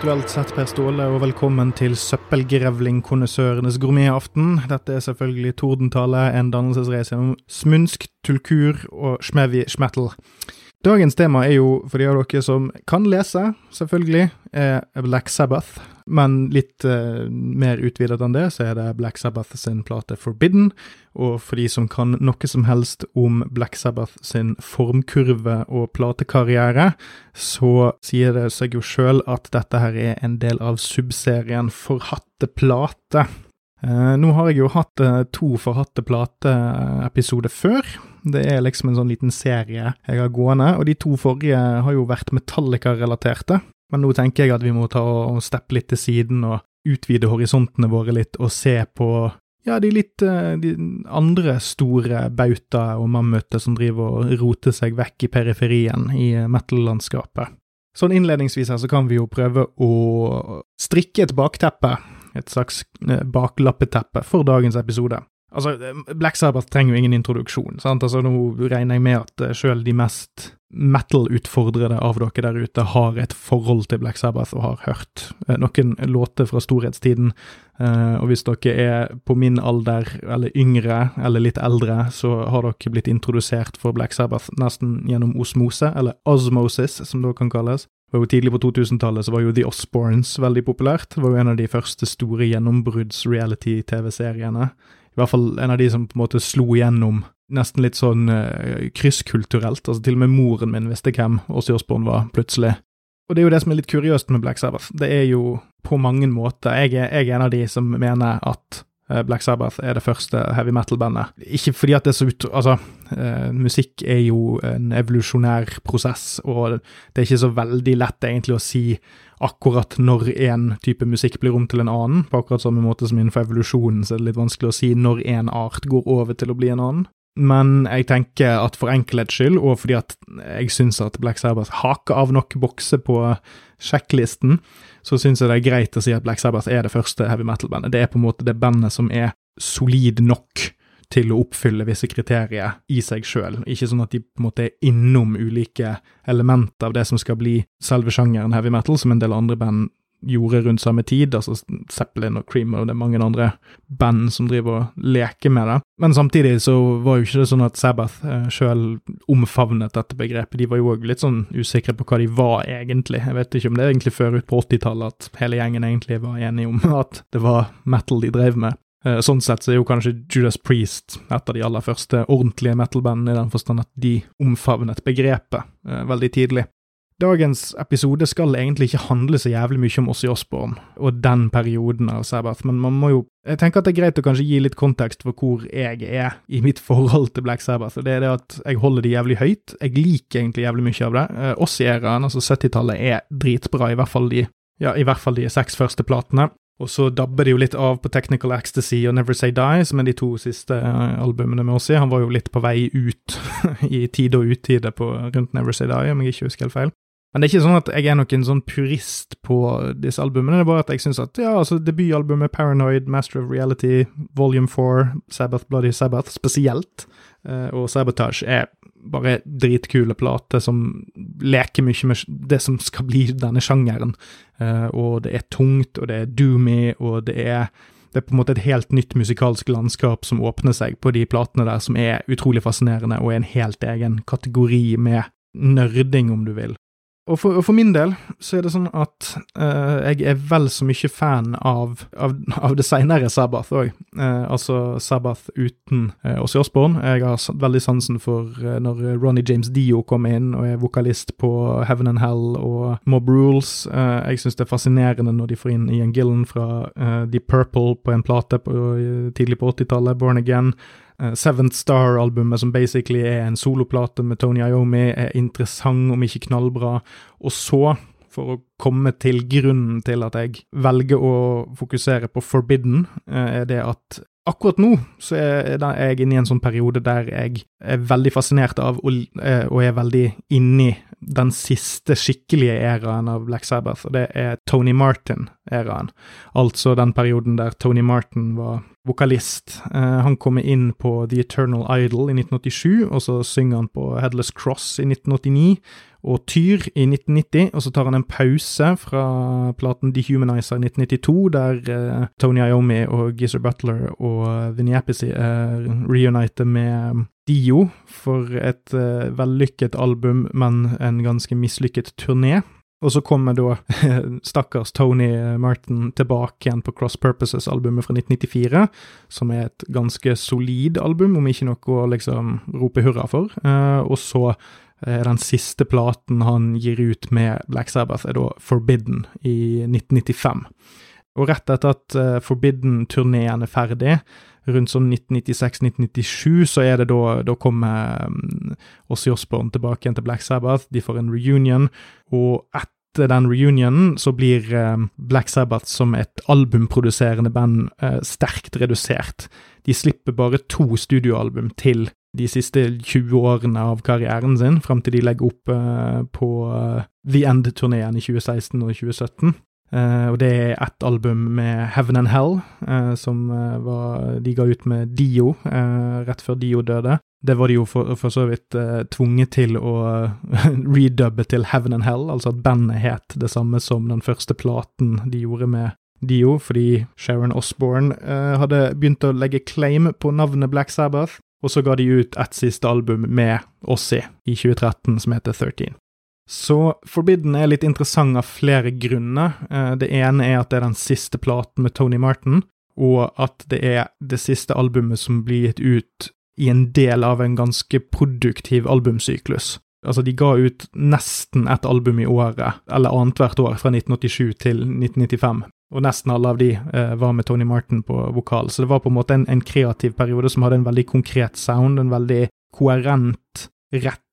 virtuelt sett Per Ståle, og velkommen til Søppelgrevlingkonnissørenes gourmetaften. Dette er selvfølgelig Tordentale, en dannelsesreise om smunsk, tulkur og smevi schmettel. Dagens tema er jo, for de av dere som kan lese, selvfølgelig, er Black Sabbath. Men litt eh, mer utvidet enn det, så er det Black Sabbath sin plate Forbidden. Og for de som kan noe som helst om Black Sabbath sin formkurve og platekarriere, så sier det seg jo sjøl at dette her er en del av subserien Forhatte plate. Eh, nå har jeg jo hatt eh, to Forhatte plate-episoder før. Det er liksom en sånn liten serie jeg har gående, og de to forrige har jo vært Metallica-relaterte. Men nå tenker jeg at vi må ta og steppe litt til siden og utvide horisontene våre litt, og se på ja, de litt eh, de andre store bauta og mammuter som driver og roter seg vekk i periferien i metal-landskapet. Sånn innledningsvis her så kan vi jo prøve å strikke et bakteppe, et slags baklappeteppe, for dagens episode. Altså, Black Sabbath trenger jo ingen introduksjon, sant? Altså, nå regner jeg med at uh, sjøl de mest metal-utfordrede av dere der ute har et forhold til Black Sabbath og har hørt uh, noen låter fra storhetstiden. Og hvis dere er på min alder, eller yngre, eller litt eldre, så har dere blitt introdusert for Black Sabbath nesten gjennom osmose, eller osmosis, som det kan kalles. Jo Tidlig på 2000-tallet så var jo The Osborns veldig populært. Det var jo en av de første store gjennombrudds-reality-TV-seriene. I hvert fall en av de som på en måte slo igjennom nesten litt sånn uh, krysskulturelt. Altså Til og med moren min visste hvem Åse Osborn var, plutselig. Og det er jo det som er litt kuriøst med Black Sabbath. Det er jo på mange måter Jeg er, jeg er en av de som mener at Black Sabbath er det første heavy metal-bandet. Ikke fordi at det er så ut... Altså, uh, musikk er jo en evolusjonær prosess, og det er ikke så veldig lett egentlig å si akkurat når en type musikk blir om til en annen. På akkurat samme måte som innenfor evolusjonen så er det litt vanskelig å si når en art går over til å bli en annen. Men jeg tenker at for enkelhets skyld, og fordi at jeg syns at Black Sabbath haker av nok bokser på sjekklisten, så syns jeg det er greit å si at Black Sabbath er det første heavy metal-bandet. Det er på en måte det bandet som er solid nok til å oppfylle visse kriterier i seg sjøl. Ikke sånn at de på en måte er innom ulike elementer av det som skal bli selve sjangeren heavy metal, som en del andre band gjorde rundt samme tid, altså Zeppelin og Cream og det er mange andre band som driver og leker med det. Men samtidig så var jo ikke det sånn at Sabbath eh, sjøl omfavnet dette begrepet. De var jo òg litt sånn usikre på hva de var egentlig. Jeg vet ikke om det er egentlig før ut på 80-tallet at hele gjengen egentlig var enige om at det var metal de drev med. Eh, sånn sett så er jo kanskje Judas Priest et av de aller første ordentlige metal-bandene, i den forstand at de omfavnet begrepet eh, veldig tidlig. Dagens episode skal egentlig ikke handle så jævlig mye om Ossie Osborne og den perioden av Sabbath, men man må jo Jeg tenker at det er greit å kanskje gi litt kontekst for hvor jeg er i mitt forhold til Black Sabbath, og det er det at jeg holder det jævlig høyt. Jeg liker egentlig jævlig mye av det. Oss i æraen, altså 70-tallet, er dritbra, i hvert fall de ja, i hvert fall de seks første platene. Og så dabber det jo litt av på Technical Ecstasy og Never Say Die, som er de to siste uh, albumene med Ossie. Han var jo litt på vei ut i tide og utide på rundt Never Say Die, om jeg ikke husker helt feil. Men det er ikke sånn at jeg er noen sånn purist på disse albumene, det er bare at jeg syns at ja, altså debutalbumet Paranoid, Master of Reality, Volume 4, Sabbath, Bloody Sabbath spesielt, uh, og Sabotage er bare dritkule plater som leker mye med det som skal bli denne sjangeren. Uh, og det er tungt, og det er doomy, og det er det er på en måte et helt nytt musikalsk landskap som åpner seg på de platene der, som er utrolig fascinerende og er en helt egen kategori med nerding, om du vil. Og for, og for, min del så er det sånn at uh, jeg er vel så mye fan av, av, av det seinere Sabbath òg. Uh, eh, altså Sabbath uten uh, Ossie Osborne. Jeg har veldig sansen for uh, når Ronny James Dio kommer inn og er vokalist på Heaven and Hell og Mob Rules. jeg syns det er fascinerende når de får inn Ian Gillen fra The Purple på en plate på, tidlig på 80-tallet, Born Again. Uh, Seventh Star-albumet, som basically er en soloplate med Tony Iommi, er interessant, om ikke knallbra. Og så, for å komme til grunnen til at jeg velger å fokusere på Forbidden, uh, er det at akkurat nå så er jeg inne i en sånn periode der jeg er veldig fascinert av, og, uh, er veldig inni den siste skikkelige æraen av Black Sabbath, og det er Tony Martin-æraen. Altså den perioden der Tony Martin var vokalist. Han kommer inn på The Eternal Idol i 1987, og så synger han på Headless Cross i 1989 og Tyr i 1990, og så tar han en pause fra platen Dehumanizer i 1992, der eh, Tony Iommi og Geezer Butler og Vinnie Appice er reunited med Dio for et eh, vellykket album, men en ganske mislykket turné. Og så kommer da stakkars Tony Martin tilbake igjen på Cross Purposes-albumet fra 1994, som er et ganske solid album, om ikke noe å liksom rope hurra for. Uh, og så er den siste platen han gir ut med Black Sabbath, er da Forbidden i 1995. Og rett etter at uh, Forbidden-turneen er ferdig, rundt sånn 1996-1997, så er det da Da kommer um, Ossie Osborne tilbake igjen til Black Sabbath, de får en reunion, og etter den reunionen så blir uh, Black Sabbath som et albumproduserende band uh, sterkt redusert. De slipper bare to studioalbum til de siste 20 årene av karrieren sin, fram til de legger opp uh, på uh, The End-turneen i 2016 og 2017. Uh, og det er ett album med Heaven and Hell, uh, som uh, var, de ga ut med Dio rett før Dio døde. Det var de jo for, for så vidt tvunget til å redubbe til Heaven and Hell, altså at bandet het det samme som den første platen de gjorde med Dio, fordi Sharon Osbourne hadde begynt å legge claim på navnet Black Sabbath, og så ga de ut ett siste album med Ossie i 2013 som heter 13. Så Forbidden er litt interessant av flere grunner. Eh, det ene er at det er den siste platen med Tony Martin, og at det er det siste albumet som blir gitt ut i en del av en ganske produktiv albumsyklus. Altså, de ga ut nesten ett album i året, eller annethvert år, fra 1987 til 1995. Og nesten alle av de eh, var med Tony Martin på vokal, så det var på en måte en, en kreativ periode som hadde en veldig konkret sound, en veldig koherent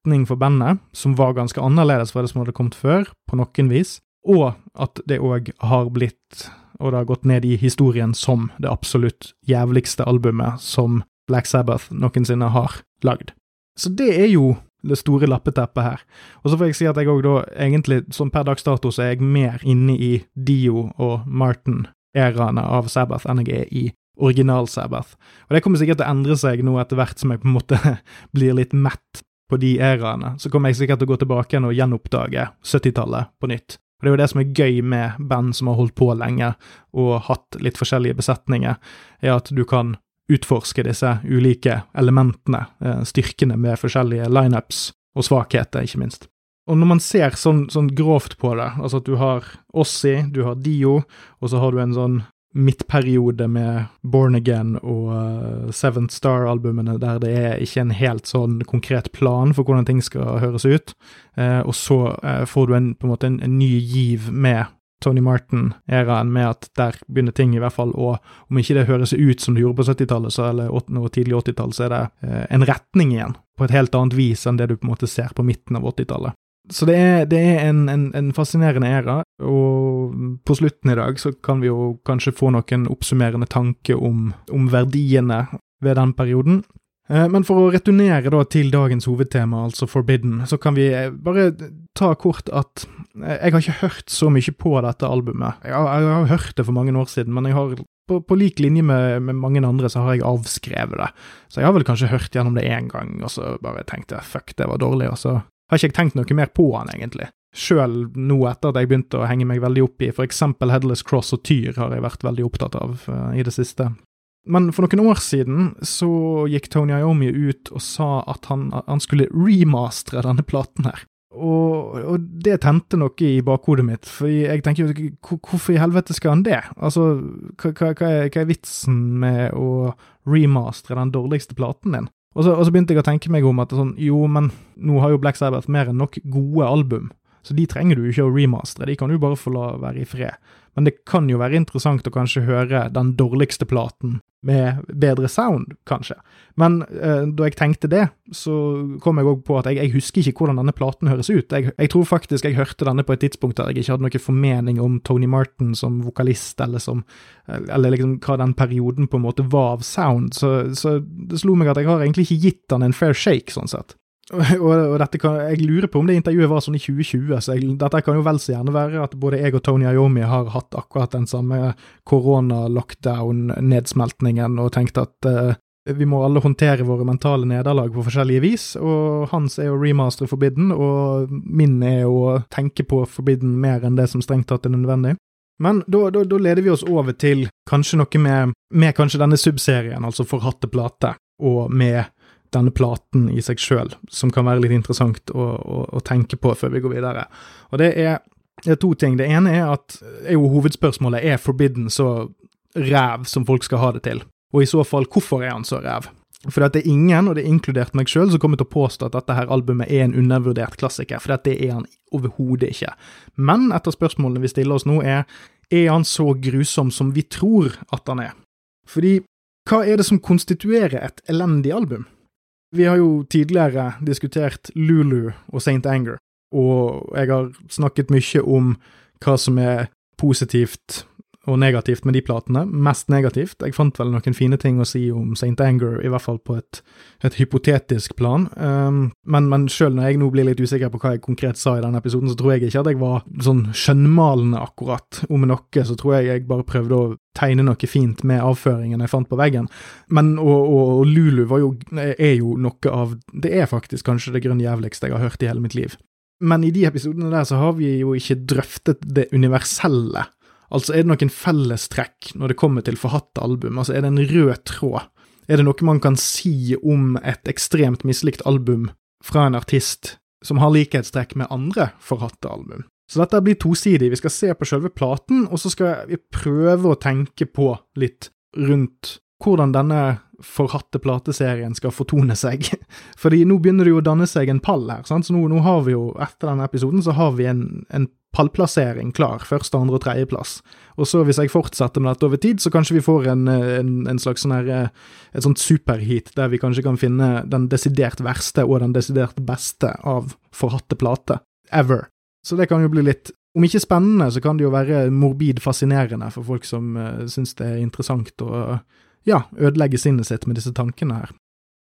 retning for bandet, som var ganske annerledes fra det som hadde kommet før, på noen vis, og at det òg har blitt, og det har gått ned i historien som det absolutt jævligste albumet som Black Sabbath noensinne har lagd. Så det er jo det store lappeteppet her. Og så får jeg si at jeg òg da, egentlig, som per dags dato, så er jeg mer inne i Dio og Martin-æraene av Sabbath enn jeg er i original Sabbath. Og det kommer sikkert til å endre seg nå etter hvert som jeg på en måte blir litt mett på de æraene, så kommer jeg sikkert til å gå tilbake igjen og gjenoppdage 70-tallet på nytt. Og Det er jo det som er gøy med band som har holdt på lenge og hatt litt forskjellige besetninger, er at du kan utforske disse ulike elementene, eh, styrkene med forskjellige lineups, og svakheter, ikke minst. Og når man ser sånn, sånn grovt på det, altså at du har Ossi, du har Dio, og så har du en sånn midtperiode med Born Again og uh, Seventh Star-albumene, der det er ikke en helt sånn konkret plan for hvordan ting skal høres ut. Uh, og så uh, får du en, på en måte en, en ny giv med Tony Martin-æraen, med at der begynner ting i hvert fall å Om ikke det høres ut som det gjorde på 70-tallet eller og tidlig 80-tall, så er det en retning igjen, på et helt annet vis enn det du på en måte ser på midten av 80-tallet. Så det er, det er en, en, en, fascinerende æra, og på slutten i dag så kan vi jo kanskje få noen oppsummerende tanker om, om verdiene ved den perioden. Eh, men for å returnere da til dagens hovedtema, altså Forbidden, så kan vi eh, bare ta kort at eh, jeg har ikke hørt så mye på dette albumet. Jeg har, jeg har hørt det for mange år siden, men jeg har på, på lik linje med, med, mange andre så har jeg avskrevet det. Så jeg har vel kanskje hørt gjennom det én gang, og så bare tenkte jeg fuck, det var dårlig, og så har ikke jeg tenkt noe mer på han, egentlig. Sjøl nå etter at jeg begynte å henge meg veldig opp i eksempel Headless Cross og Tyr, har jeg vært veldig opptatt av uh, i det siste. Men for noen år siden så gikk Tony Iommi ut og sa at han, han skulle remastre denne platen her. Og, og, det tente noe i bakhodet mitt, for jeg tenker jo hvorfor i helvete skal han det? Altså, hva, hva, hva, er, hva er vitsen med å remastre den dårligste platen din? Og så, og så, begynte jeg å tenke meg om at sånn, jo, men nå har jo Black Sabbath mer enn nok gode album, så de trenger du ikke å remastre, de kan du bare få la være i fred. Men det kan jo være interessant å kanskje høre den dårligste platen med bedre sound, kanskje. Men eh, da jeg tenkte det, så kom jeg òg på at jeg, jeg, husker ikke hvordan denne platen høres ut. Jeg, jeg, tror faktisk jeg hørte denne på et tidspunkt der jeg ikke hadde noen formening om Tony Martin som vokalist, eller som Eller liksom hva den perioden på en måte var av sound. Så, så det slo meg at jeg har egentlig ikke gitt han en fair shake, sånn sett. og, og dette kan, jeg lurer på om det intervjuet var sånn i 2020, så jeg, dette kan jo vel så gjerne være at både jeg og Tony Ayomi har hatt akkurat den samme korona-lockdown-nedsmeltningen og tenkt at uh, vi må alle håndtere våre mentale nederlag på forskjellige vis, og hans er å remaster Forbidden, og min er å tenke på Forbidden mer enn det som strengt tatt er nødvendig. Men da, da, da leder vi oss over til kanskje noe med, med kanskje denne subserien, altså Forhatte plate, og med denne platen i seg sjøl, som kan være litt interessant å, å, å, tenke på før vi går videre. Og det er, det er to ting. Det ene er at er jo hovedspørsmålet er Forbidden så ræv som folk skal ha det til? Og i så fall, hvorfor er han så ræv? For det er ingen, og det er inkludert meg sjøl, som kommer til å påstå at dette her albumet er en undervurdert klassiker, for det er han overhodet ikke. Men et av spørsmålene vi stiller oss nå, er er han så grusom som vi tror at han er? Fordi hva er det som konstituerer et elendig album? Vi har jo tidligere diskutert Lulu og St. Anger, og jeg har snakket mye om hva som er positivt og negativt med de platene. Mest negativt. Jeg fant vel noen fine ting å si om St. Anger, i hvert fall på et, et hypotetisk plan. Um, men, men sjøl når jeg nå blir litt usikker på hva jeg konkret sa i denne episoden, så tror jeg ikke at jeg var sånn skjønnmalende akkurat. Om noe så tror jeg jeg bare prøvde å tegne noe fint med avføringen jeg fant på veggen. Men og, og, og Lulu jo, er jo noe av Det er faktisk kanskje det grønn jævligste jeg har hørt i hele mitt liv. Men i de episodene der så har vi jo ikke drøftet det universelle Altså, er det noen fellestrekk når det kommer til forhatte album? Altså, er det en rød tråd? Er det noe man kan si om et ekstremt mislikt album fra en artist som har likhetstrekk med andre forhatte album? Så dette blir tosidig. Vi skal se på selve platen, og så skal vi prøve å tenke på litt rundt hvordan denne forhatte plateserien skal fortone seg. Fordi nå begynner det jo å danne seg en pall her, sant? så nå, nå har vi jo, etter denne episoden, så har vi en, en pallplassering klar. Første, andre og tredjeplass. Og så, hvis jeg fortsetter med dette over tid, så kanskje vi får en, en, en slags sånn her eh, Et sånt superheat der vi kanskje kan finne den desidert verste og den desidert beste av forhatte plate. Ever. Så det kan jo bli litt om ikke spennende, så kan det jo være morbid fascinerende for folk som uh, syns det er interessant å ja, ødelegge sinnet sitt med disse tankene her.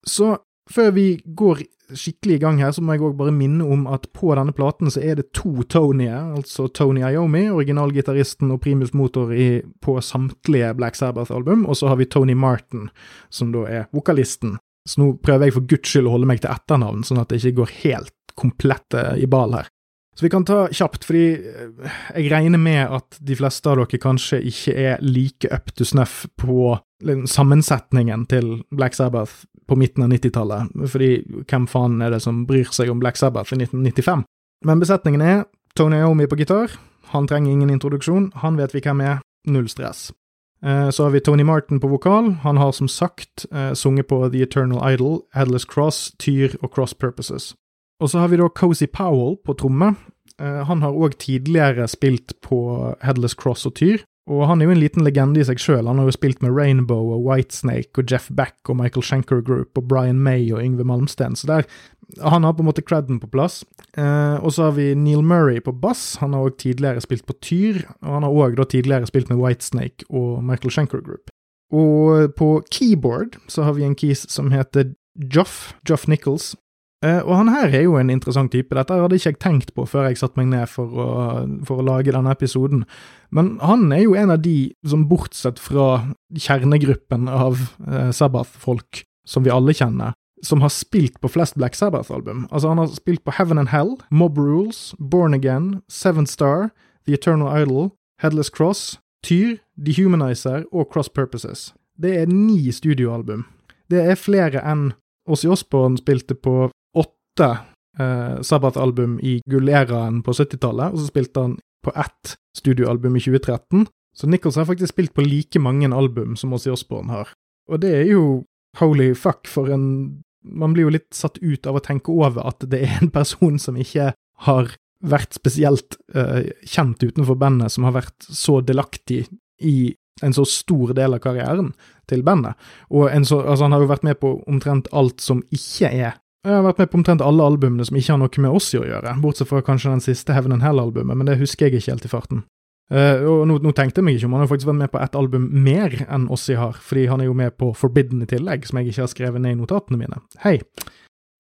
Så før vi går skikkelig i gang her, så må jeg òg bare minne om at på denne platen så er det to Tonyer, altså Tony Iommi, originalgitaristen og primus motor i, på samtlige Black Sabbath-album, og så har vi Tony Martin, som da er vokalisten. Så nå prøver jeg for guds skyld å holde meg til etternavn, sånn at det ikke går helt komplett i ball her. Så vi kan ta kjapt, fordi eh, jeg regner med at de fleste av dere kanskje ikke er like up to snuff på sammensetningen til Black Sabbath på midten av 90-tallet, fordi hvem faen er det som bryr seg om Black Sabbath i 1995? Men besetningen er Tony Iommi på gitar, han trenger ingen introduksjon, han vet vi hvem er, null stress. Eh, så har vi Tony Martin på vokal, han har som sagt eh, sunget på The Eternal Idol, Headless Cross, Tyr og Cross Purposes. Og så har vi da Cozy Powell på tromme. Eh, han har òg tidligere spilt på Headless Cross og Tyr, og han er jo en liten legende i seg sjøl. Han har jo spilt med Rainbow og Whitesnake og Jeff Beck og Michael Schenker Group og Brian May og Yngve Malmsten. Så der, han har på en måte creden på plass. Eh, og så har vi Neil Murray på bass. Han har òg tidligere spilt på Tyr. Og han har òg tidligere spilt med Whitesnake og Michael Schenker Group. Og på keyboard så har vi en keys som heter Joff, Joff Nichols, og han her er jo en interessant type. Dette hadde ikke jeg tenkt på før jeg satte meg ned for å, for å, lage denne episoden. Men han er jo en av de som, bortsett fra kjernegruppen av eh, Sabbath-folk som vi alle kjenner, som har spilt på flest Black Sabbath-album. Altså, han har spilt på Heaven and Hell, Mob Rules, Born Again, Seven Star, The Eternal Idol, Headless Cross, Tyr, Dehumanizer og Cross Purposes. Det er ni studioalbum. Det er flere enn Åssi Osborn spilte på åtte eh, Sabbath-album i gulleraen på 70-tallet, og så spilte han på ett studioalbum i 2013. Så Nichols har faktisk spilt på like mange album som Ozzy Osbourne har. Og det er jo holy fuck for en Man blir jo litt satt ut av å tenke over at det er en person som ikke har vært spesielt eh, kjent utenfor bandet, som har vært så delaktig i en så stor del av karrieren til bandet. Og så, altså han har jo vært med på omtrent alt som ikke er jeg har vært med på omtrent alle albumene som ikke har noe med Ossi å gjøre, bortsett fra kanskje den siste Heaven and Hell-albumet, men det husker jeg ikke helt i farten. Uh, og nå, nå, tenkte jeg meg ikke om han har faktisk vært med på ett album mer enn Ossi har, fordi han er jo med på Forbidden i tillegg, som jeg ikke har skrevet ned i notatene mine. Hei!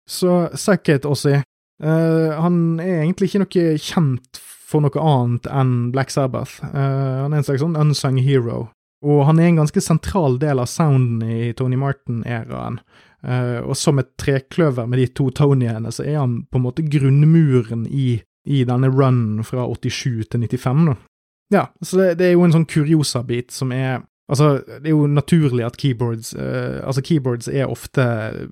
Så suck it, Ossi. Uh, han er egentlig ikke noe kjent for noe annet enn Black Sabbath. Uh, han er en slags sånn unsung hero. Og han er en ganske sentral del av sounden i Tony Martin-æraen. Uh, og som et trekløver med de to Tonyene, så er han på en måte grunnmuren i, i denne runnen fra 87 til 95. Da. Ja, så det, det er jo en sånn kuriosa-bit som er Altså, det er jo naturlig at keyboards uh, Altså, keyboards er ofte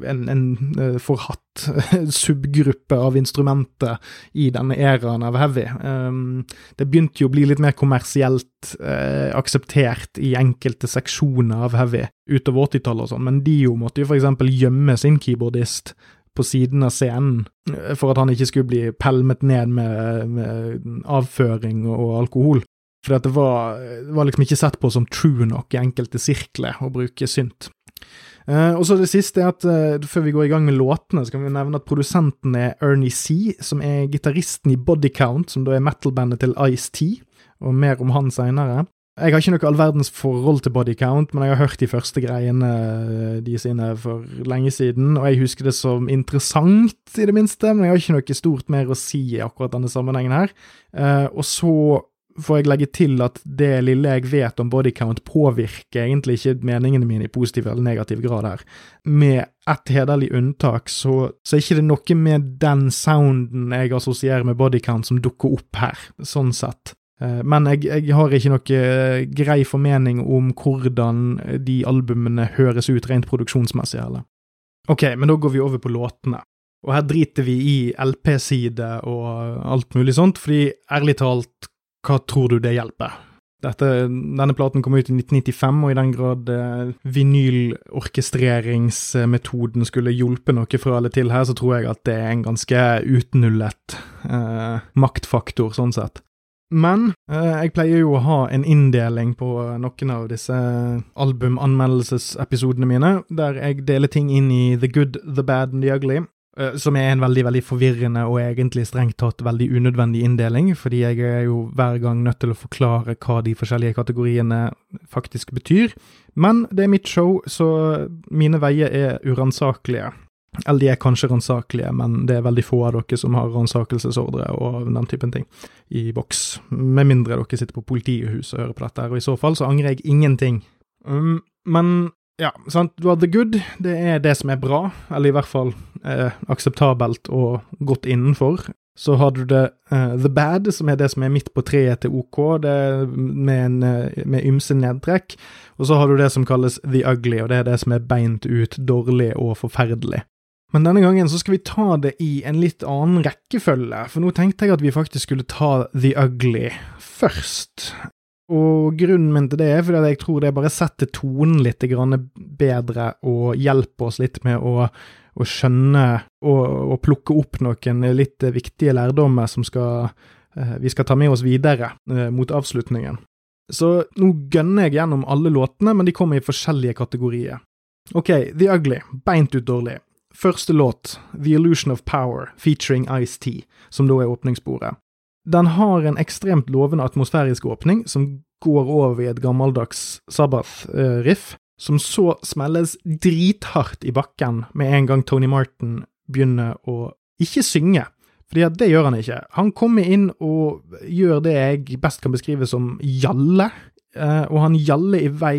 en, en uh, forhatt subgruppe av instrumenter i denne æraen av heavy. Um, det begynte jo å bli litt mer kommersielt uh, akseptert i enkelte seksjoner av heavy utover 80-tallet og sånn, men Dio måtte jo for eksempel gjemme sin keyboardist på siden av scenen for at han ikke skulle bli pelmet ned med, med avføring og alkohol. For det var, det var, liksom ikke sett på som true nok i enkelte sirkler å bruke synt. Uh, og så det siste er at uh, før vi går i gang med låtene, så kan vi nevne at produsenten er Ernie C., som er gitaristen i Bodycount, som da er metal-bandet til Ice-T, og mer om han seinere. Jeg har ikke noe all verdens forhold til Bodycount, men jeg har hørt de første greiene eh, de sine for lenge siden, og jeg husker det som interessant, i det minste, men jeg har ikke noe stort mer å si i akkurat denne sammenhengen her. Uh, og så får jeg legge til at det lille jeg vet om bodycount, påvirker egentlig ikke meningene mine i positiv eller negativ grad her. Med ett hederlig unntak, så, så er ikke noe med den sounden jeg assosierer med bodycount som dukker opp her, sånn sett. Eh, men jeg, jeg, har ikke noe eh, grei formening om hvordan de albumene høres ut rent produksjonsmessig, heller. Ok, men da går vi over på låtene. Og her driter vi i LP-side og alt mulig sånt, fordi ærlig talt, hva tror du det hjelper? Dette, denne platen kom ut i 1995, og i den grad eh, vinylorkestreringsmetoden skulle hjulpe noe fra eller til her, så tror jeg at det er en ganske utnullet eh, maktfaktor, sånn sett. Men eh, jeg pleier jo å ha en inndeling på noen av disse albumanmeldelsesepisodene mine, der jeg deler ting inn i the good, the bad and the ugly. Eh, som er en veldig veldig forvirrende og egentlig strengt tatt veldig unødvendig inndeling, fordi jeg er jo hver gang nødt til å forklare hva de forskjellige kategoriene faktisk betyr. Men det er mitt show, så mine veier er uransakelige. Eller de er kanskje ransakelige, men det er veldig få av dere som har ransakelsesordre og den typen ting i boks. Med mindre dere sitter på politihuset og hører på dette, og i så fall så angrer jeg ingenting. Um, men ja, sant. Du har the good, det er det som er bra, eller i hvert fall eh, akseptabelt og godt innenfor. Så har du det uh, the bad, som er det som er midt på treet til OK, med, en, eh, med ymse nedtrekk. Og så har du det som kalles the ugly, og det er det som er beint ut dårlig og forferdelig. Men denne gangen så skal vi ta det i en litt annen rekkefølge, for nå tenkte jeg at vi faktisk skulle ta the ugly først. Og grunnen min til det er fordi jeg tror det bare setter tonen litt bedre og hjelper oss litt med å, å skjønne og, og, plukke opp noen litt viktige lærdommer som skal, eh, vi skal ta med oss videre eh, mot avslutningen. Så nå gønner jeg gjennom alle låtene, men de kommer i forskjellige kategorier. Ok, The Ugly, beint ut dårlig. Første låt, The Illusion of Power, featuring Ice-T, som da er åpningssporet. Den har en ekstremt lovende atmosfærisk åpning, som går over i et gammeldags Sabbath-riff, som så smelles drithardt i bakken med en gang Tony Martin begynner å ikke synge. Fordi at det gjør han ikke. Han kommer inn og gjør det jeg best kan beskrive som jalle, eh, og han jaller i vei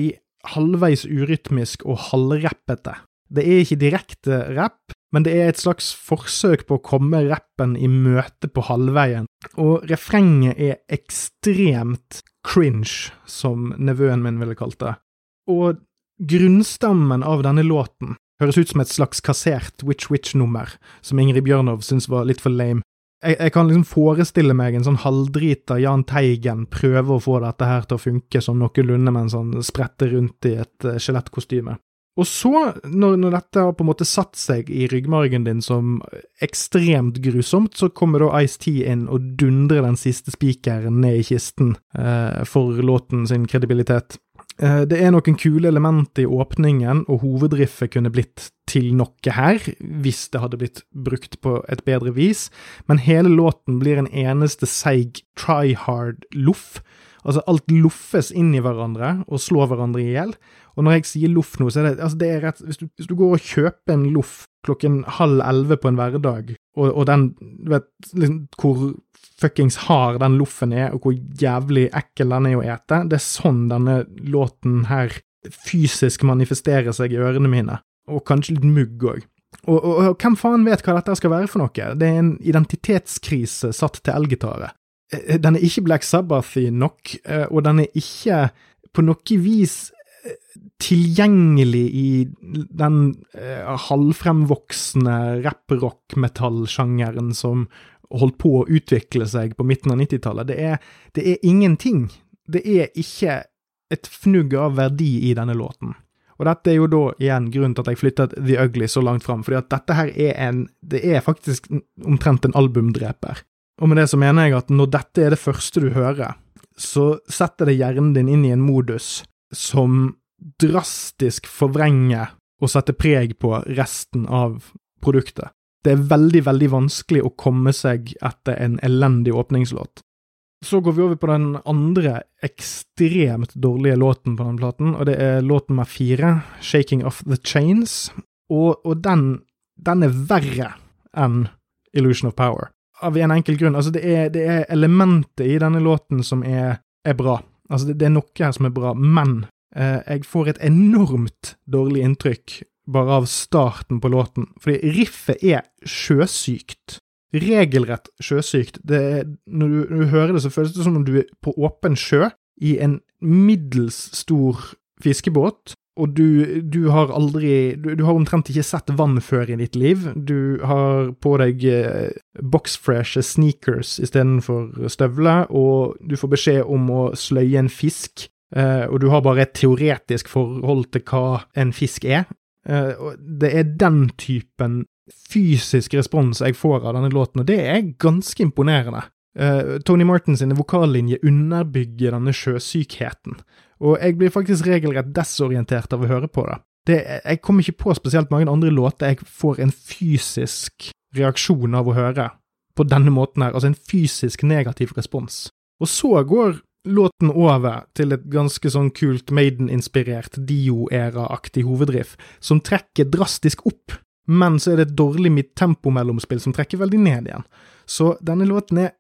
halvveis urytmisk og halvrappete. Det er ikke direkte rapp, men det er et slags forsøk på å komme rappen i møte på halvveien, og refrenget er ekstremt cringe, som nevøen min ville kalt det. Og grunnstammen av denne låten høres ut som et slags kassert Witch Witch-nummer, som Ingrid Bjørnov syntes var litt for lame. Jeg, jeg, kan liksom forestille meg en sånn halvdrita Jahn Teigen prøve å få dette her til å funke som noenlunde mens han spretter rundt i et uh, skjelettkostyme. Og så, når, når, dette har på en måte satt seg i ryggmargen din som ekstremt grusomt, så kommer da Ice-T inn og dundrer den siste spikeren ned i kisten eh, for låten sin kredibilitet. Eh, det er noen kule elementer i åpningen, og hovedriffet kunne blitt til noe her, hvis det hadde blitt brukt på et bedre vis, men hele låten blir en eneste seig try hard-loff Altså, alt loffes inn i hverandre og slår hverandre i hjel. Og når jeg sier loff nå, så er det, altså det er rett hvis du, hvis du går og kjøper en loff klokken halv elleve på en hverdag, og, og den Du vet liksom hvor fuckings hard den loffen er, og hvor jævlig ekkel den er å ete. Det er sånn denne låten her fysisk manifesterer seg i ørene mine. Og kanskje litt mugg òg. Og, og, og, hvem faen vet hva dette skal være for noe? Det er en identitetskrise satt til elgitaret. Eh, den er ikke Black Sabbathy nok, eh, og den er ikke på noe vis eh, tilgjengelig i den eh, halvfremvoksende rapp-rock-metall-sjangeren som holdt på å utvikle seg på midten av 90-tallet. Det, det, er ingenting. Det er ikke et fnugg av verdi i denne låten. Og dette er jo da igjen grunnen til at jeg flyttet The Ugly så langt fram, fordi at dette her er en Det er faktisk omtrent en albumdreper. Og med det så mener jeg at når dette er det første du hører, så setter det hjernen din inn i en modus som drastisk forvrenger og setter preg på resten av produktet. Det er veldig, veldig vanskelig å komme seg etter en elendig åpningslåt. Så går vi over på den andre ekstremt dårlige låten på den platen, og det er låt nummer fire, 'Shaking Off The Chains', og, og den, den, er verre enn 'Illusion of Power'. Av en enkel grunn. Altså, det er, det er elementet i denne låten som er, er bra. Altså, det, det, er noe her som er bra, men eh, jeg får et enormt dårlig inntrykk bare av starten på låten, fordi riffet er sjøsykt regelrett sjøsykt. Det, når, du, når, du, hører det, så føles det som om du er på åpen sjø i en middels stor fiskebåt, og du, du har aldri du, du, har omtrent ikke sett vann før i ditt liv. Du har på deg eh, boxfresh sneakers istedenfor støvler, og du får beskjed om å sløye en fisk. Eh, og du har bare et teoretisk forhold til hva en fisk er. Eh, det er den typen fysisk respons jeg får av denne låten, og det er ganske imponerende. Uh, Tony Martin sine vokallinjer underbygger denne sjøsykheten, og jeg blir faktisk regelrett desorientert av å høre på det. det. Jeg kommer ikke på spesielt mange andre låter jeg får en fysisk reaksjon av å høre på denne måten her, altså en fysisk negativ respons. Og så går låten over til et ganske sånn kult Maiden-inspirert Dio-æra-aktig hovedriff, som trekker drastisk opp men så er det et dårlig midttempo-mellomspill som trekker veldig ned igjen. Så denne låten er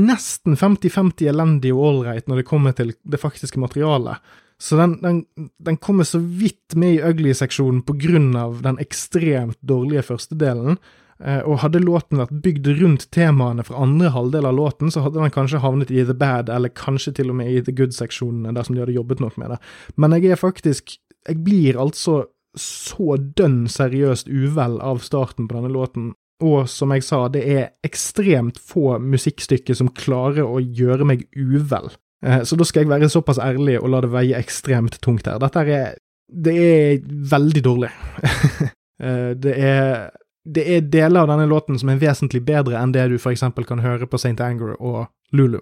nesten 50-50 elendig og ålreit når det kommer til det faktiske materialet. Så den, den, den kommer så vidt med i ugly-seksjonen på grunn av den ekstremt dårlige første delen. Eh, og hadde låten vært bygd rundt temaene fra andre halvdel av låten, så hadde den kanskje havnet i The Bad, eller kanskje til og med i The Good-seksjonene, dersom de hadde jobbet nok med det. Men jeg er faktisk Jeg blir altså så dønn seriøst uvel av starten på denne låten. Og som jeg sa, det er ekstremt få musikkstykker som klarer å gjøre meg uvel. Eh, så da skal jeg være såpass ærlig og la det veie ekstremt tungt her. Dette er Det er veldig dårlig. Eh, det er det er deler av denne låten som er vesentlig bedre enn det du for eksempel kan høre på St. Anger og Lulu.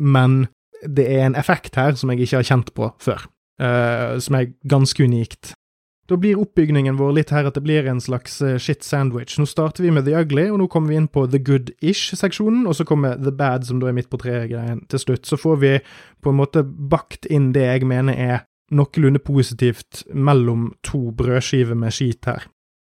Men det er en effekt her som jeg ikke har kjent på før, uh, som er ganske unikt. Da blir oppbygningen vår litt her at det blir en slags eh, shit sandwich. Nå starter vi med The Ugly, og nå kommer vi inn på The Good-ish-seksjonen, og så kommer The Bad, som da er midt på treet-greien, til slutt. Så får vi på en måte bakt inn det jeg mener er noenlunde positivt mellom to brødskiver med skit her.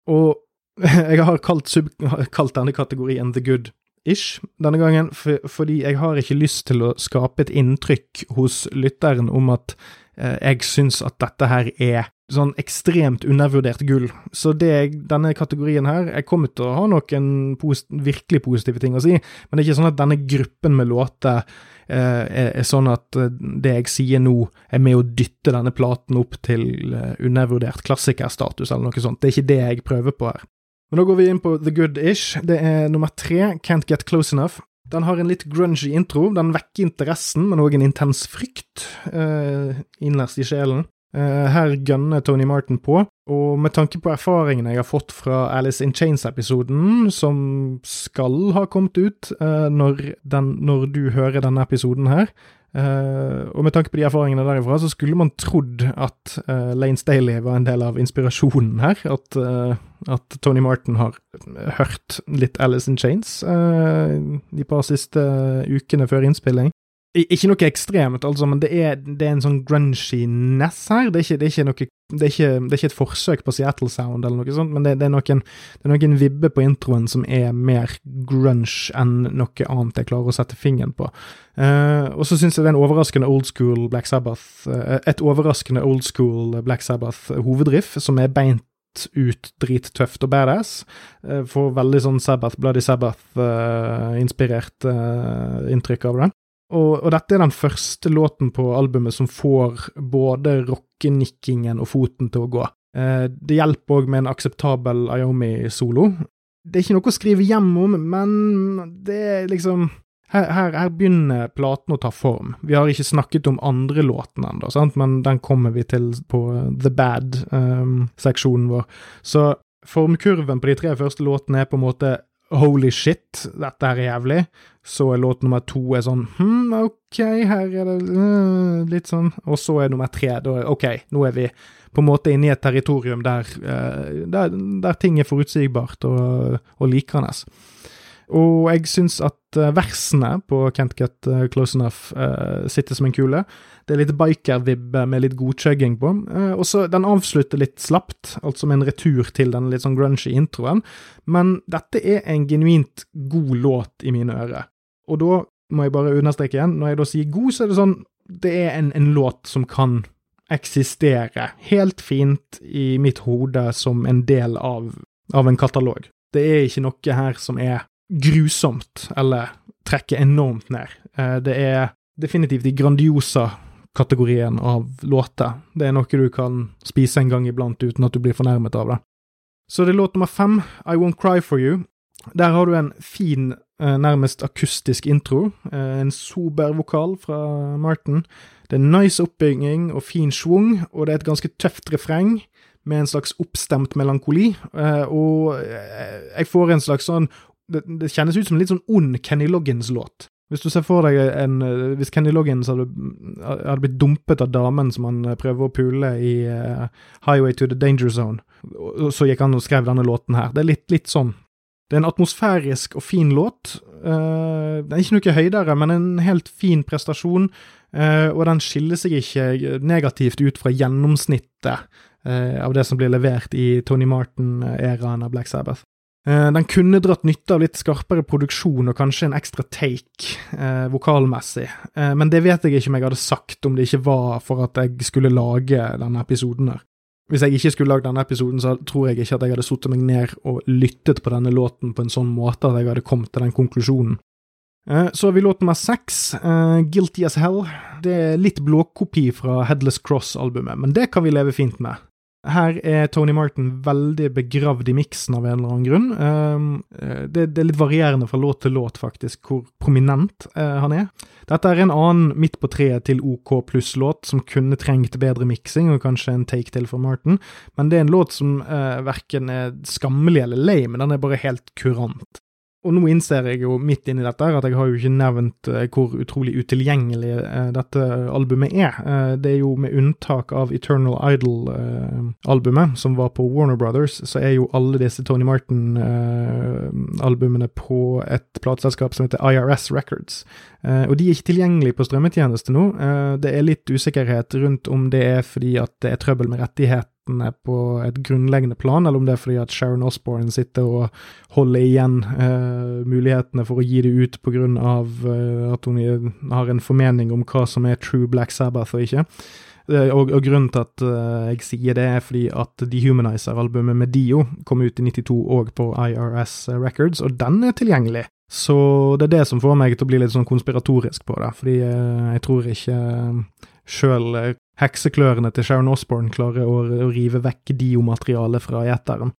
Og jeg har kalt, sub, kalt denne kategorien The Good-ish denne gangen, for, fordi jeg har ikke lyst til å skape et inntrykk hos lytteren om at eh, jeg syns at dette her er sånn ekstremt undervurdert gull. Så det, denne kategorien her Jeg kommer til å ha noen posit virkelig positive ting å si, men det er ikke sånn at denne gruppen med låter eh, er, er, sånn at eh, det jeg sier nå, er med å dytte denne platen opp til eh, undervurdert klassikerstatus, eller noe sånt. Det er ikke det jeg prøver på her. Men da går vi inn på The Good-ish. Det er nummer tre, Can't Get Close Enough. Den har en litt grungy intro. Den vekker interessen, men òg en intens frykt eh, innerst i sjelen. Eh, her gønner Tony Martin på, og med tanke på erfaringene jeg har fått fra Alice in Chains-episoden, som skal ha kommet ut uh, når, den, når, du hører denne episoden her, uh, og med tanke på de erfaringene derifra, så skulle man trodd at Lane Staley var en del av inspirasjonen her. At, at Tony Martin har hørt litt Alice in Chains de par siste ukene før innspilling. Ikke noe ekstremt, altså, men det er, det er en sånn grungy-ness her. Det er, ikke, det, er noe, det, er ikke, et forsøk på Seattle Sound eller noe sånt, men det, er noen, det noen vibbe på introen som er mer grunge enn noe annet jeg klarer å sette fingeren på. Uh, og så syns jeg det er en overraskende old school Black Sabbath, uh, et overraskende old school Black Sabbath-hovedriff, som er beint ut drittøft og badass. Uh, får veldig sånn Sabbath, Bloody Sabbath-inspirert inntrykk av det. Og, og, dette er den første låten på albumet som får både rockenikkingen og foten til å gå. Eh, det hjelper òg med en akseptabel Iomi-solo. Det er ikke noe å skrive hjem om, men det er liksom her, her, her, begynner platen å ta form. Vi har ikke snakket om andre låten ennå, men den kommer vi til på The Bad-seksjonen um, vår. Så formkurven på de tre første låtene er på en måte holy shit, dette her er jævlig. Så er låt nummer to er sånn hm, ok, her er det uh, litt sånn Og så er nummer tre da ok, nå er vi på en måte inne i et territorium der, uh, der, der ting er forutsigbart og, og likende. Og jeg syns at uh, versene på Can't Get Close Enough sitter som en kule. Det er litt biker-vibbe med litt godkjøgging på. Uh, og så Den avslutter litt slapt, altså med en retur til den litt sånn grungy introen, men dette er en genuint god låt i mine ører. Og da må jeg bare understreke igjen, når jeg da sier god, så er det sånn Det er en, en låt som kan eksistere helt fint i mitt hode som en del av, av en katalog. Det er ikke noe her som er grusomt eller trekker enormt ned. Eh, det er definitivt i Grandiosa kategorien av låter. Det er noe du kan spise en gang iblant uten at du blir fornærmet av det. Så det er låt nummer fem, I Won't Cry For You. Der har du en fin, eh, nærmest akustisk intro. Eh, en sober vokal fra Martin. Det er nice oppbygging og fin schwung, og det er et ganske tøft refreng med en slags oppstemt melankoli. Og jeg får en slags sånn det, det kjennes ut som en litt sånn ond Kenny Loggins-låt. Hvis du ser for deg en eh, Hvis Kenny Loggins hadde, hadde blitt dumpet av damen som han eh, prøver å pule i uh, Highway to the Danger Zone, og så gikk han og skrev denne låten her. Det er litt, litt sånn. Det er en atmosfærisk og fin låt. Uh, det er ikke noe høydere, men en helt fin prestasjon. Uh, og den skiller seg ikke negativt ut fra gjennomsnittet av det som blir levert i Tony Martin-æraen av Black Sabbath. Eh, den kunne dratt nytte av litt skarpere produksjon og kanskje en ekstra take eh, vokalmessig, eh, men det vet jeg ikke om jeg hadde sagt om det ikke var for at jeg skulle lage denne episoden her. Hvis jeg ikke skulle lagd denne episoden, så tror jeg ikke at jeg hadde satt meg ned og lyttet på denne låten på en sånn måte at jeg hadde kommet til den konklusjonen. Eh, så har vi låt nummer seks, uh, Guilty As Hell. Det er litt blåkopi fra Headless Cross-albumet, men det kan vi leve fint med. Her er Tony Martin veldig begravd i miksen av en eller annen grunn. Ehm, eh, det, er litt varierende fra låt til låt, faktisk, hvor prominent uh, han er. Dette er en annen midt på treet til OK pluss-låt som kunne trengt bedre miksing, og kanskje en take til for Martin, men det er en låt som uh, verken er skammelig eller lei, men den er bare helt kurant. Og nå innser jeg jo midt inni dette at jeg har jo ikke nevnt uh, hvor utrolig utilgjengelig uh, dette albumet er. Uh, det er jo med unntak av Eternal Idol-albumet, som var på Warner Brothers, så er jo alle disse Tony Martin-albumene på et plateselskap som heter IRS Records. og de er ikke tilgjengelige på strømmetjeneste nå. det er litt usikkerhet rundt om det er fordi at det er trøbbel med rettighet er på et grunnleggende plan, eller om det er fordi at Sharon Osborne sitter og holder igjen eh, mulighetene for å gi det ut pga. Eh, at hun har en formening om hva som er true Black Sabbath og ikke. Eh, og, og, grunnen til at uh, jeg sier det, er fordi at Dehumanizer-albumet med Dio kom ut i 92 òg på IRS Records, og den er tilgjengelig. Så det er det som får meg til å bli litt sånn konspiratorisk på det, fordi uh, jeg tror ikke sjøl hekseklørne til Sharon Osborne klarer å, å rive vekk Dio-materialet fra eteren.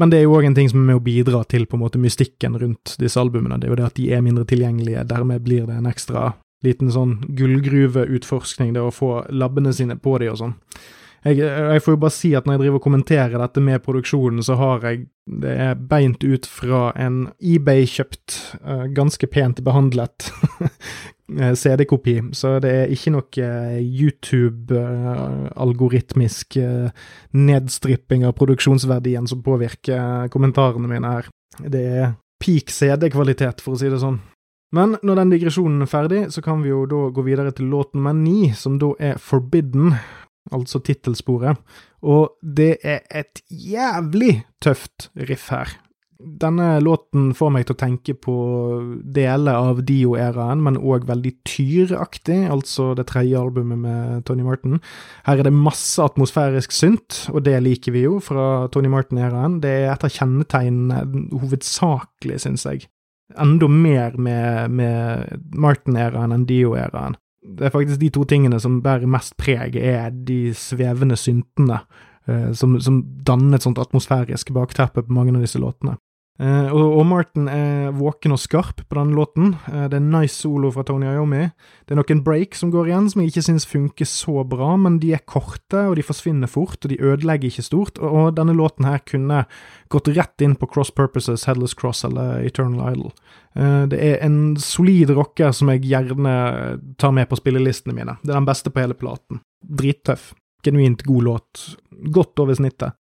Men det er jo òg en ting som er med å bidra til på en måte mystikken rundt disse albumene. Det er jo det at de er mindre tilgjengelige, dermed blir det en ekstra liten sånn gullgruveutforskning, det å få labbene sine på de og sånn. Jeg, jeg, får jo bare si at når jeg driver og kommenterer dette med produksjonen, så har jeg det er beint ut fra en eBay-kjøpt, uh, ganske pent behandlet eh, CD-kopi. Så det er ikke noe uh, YouTube-algoritmisk uh, nedstripping av produksjonsverdien som påvirker kommentarene mine her. Det er peak CD-kvalitet, for å si det sånn. Men når den digresjonen er ferdig, så kan vi jo da gå videre til låt nummer ni, som da er Forbidden, altså tittelsporet. Og det er et jævlig tøft riff her. Denne låten får meg til å tenke på deler av Dio-æraen, men òg veldig Tyr-aktig, altså det tredje albumet med Tony Martin. Her er det masse atmosfærisk synt, og det liker vi jo fra Tony Martin-æraen. Det er et av kjennetegnene, hovedsakelig, syns jeg. Enda mer med, med Martin-æraen enn Dio-æraen. Det er faktisk de to tingene som bærer mest preg, er de svevende syntene. Uh, som, som danner et sånt atmosfærisk bakteppe på mange av disse låtene. Uh, og, Martin er våken og skarp på denne låten. Uh, det er en nice solo fra Tony Iommi. Det er noen break som går igjen, som jeg ikke syns funker så bra, men de er korte, og de forsvinner fort, og de ødelegger ikke stort. Og, og denne låten her kunne gått rett inn på Cross Purposes, Headless Cross eller Eternal Idol. Uh, det er en solid rocker som jeg gjerne tar med på spillelistene mine. Det er den beste på hele platen. Drittøff. Genuint god låt. Godt over snittet.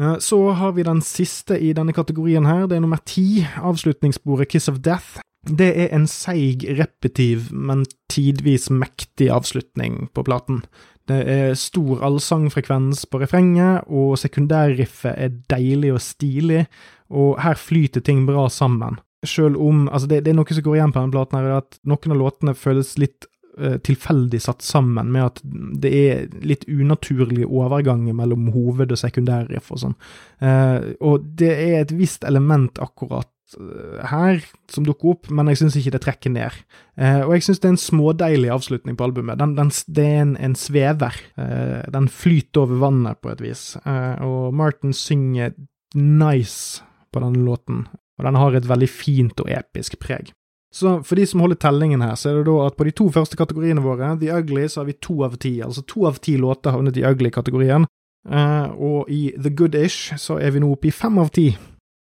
Eh, så har vi den siste i denne kategorien her, det er nummer ti, avslutningssporet Kiss of Death. Det er en seig, repetiv, men tidvis mektig avslutning på platen. Det er stor allsangfrekvens på refrenget, og sekundærriffet er deilig og stilig, og her flyter ting bra sammen. Selv om Altså, det, det er noe som går igjen på denne platen, her, at noen av låtene føles litt tilfeldig satt sammen, med at det er litt unaturlige overganger mellom hoved- og sekundærriff og sånn. Eh, og det er et visst element akkurat eh, her som dukker opp, men jeg syns ikke det trekker ned. Eh, og jeg syns det er en smådeilig avslutning på albumet. Den, den, det er en, en svever. Eh, den flyter over vannet på et vis. Eh, og Martin synger nice på denne låten, og den har et veldig fint og episk preg. Så for de som holder tellingen her, så er det da at på de to første kategoriene våre, The Ugly, så har vi to av ti. Altså to av ti låter havnet i Ugly-kategorien. Uh, og i The Good-ish så er vi nå oppe i fem av ti,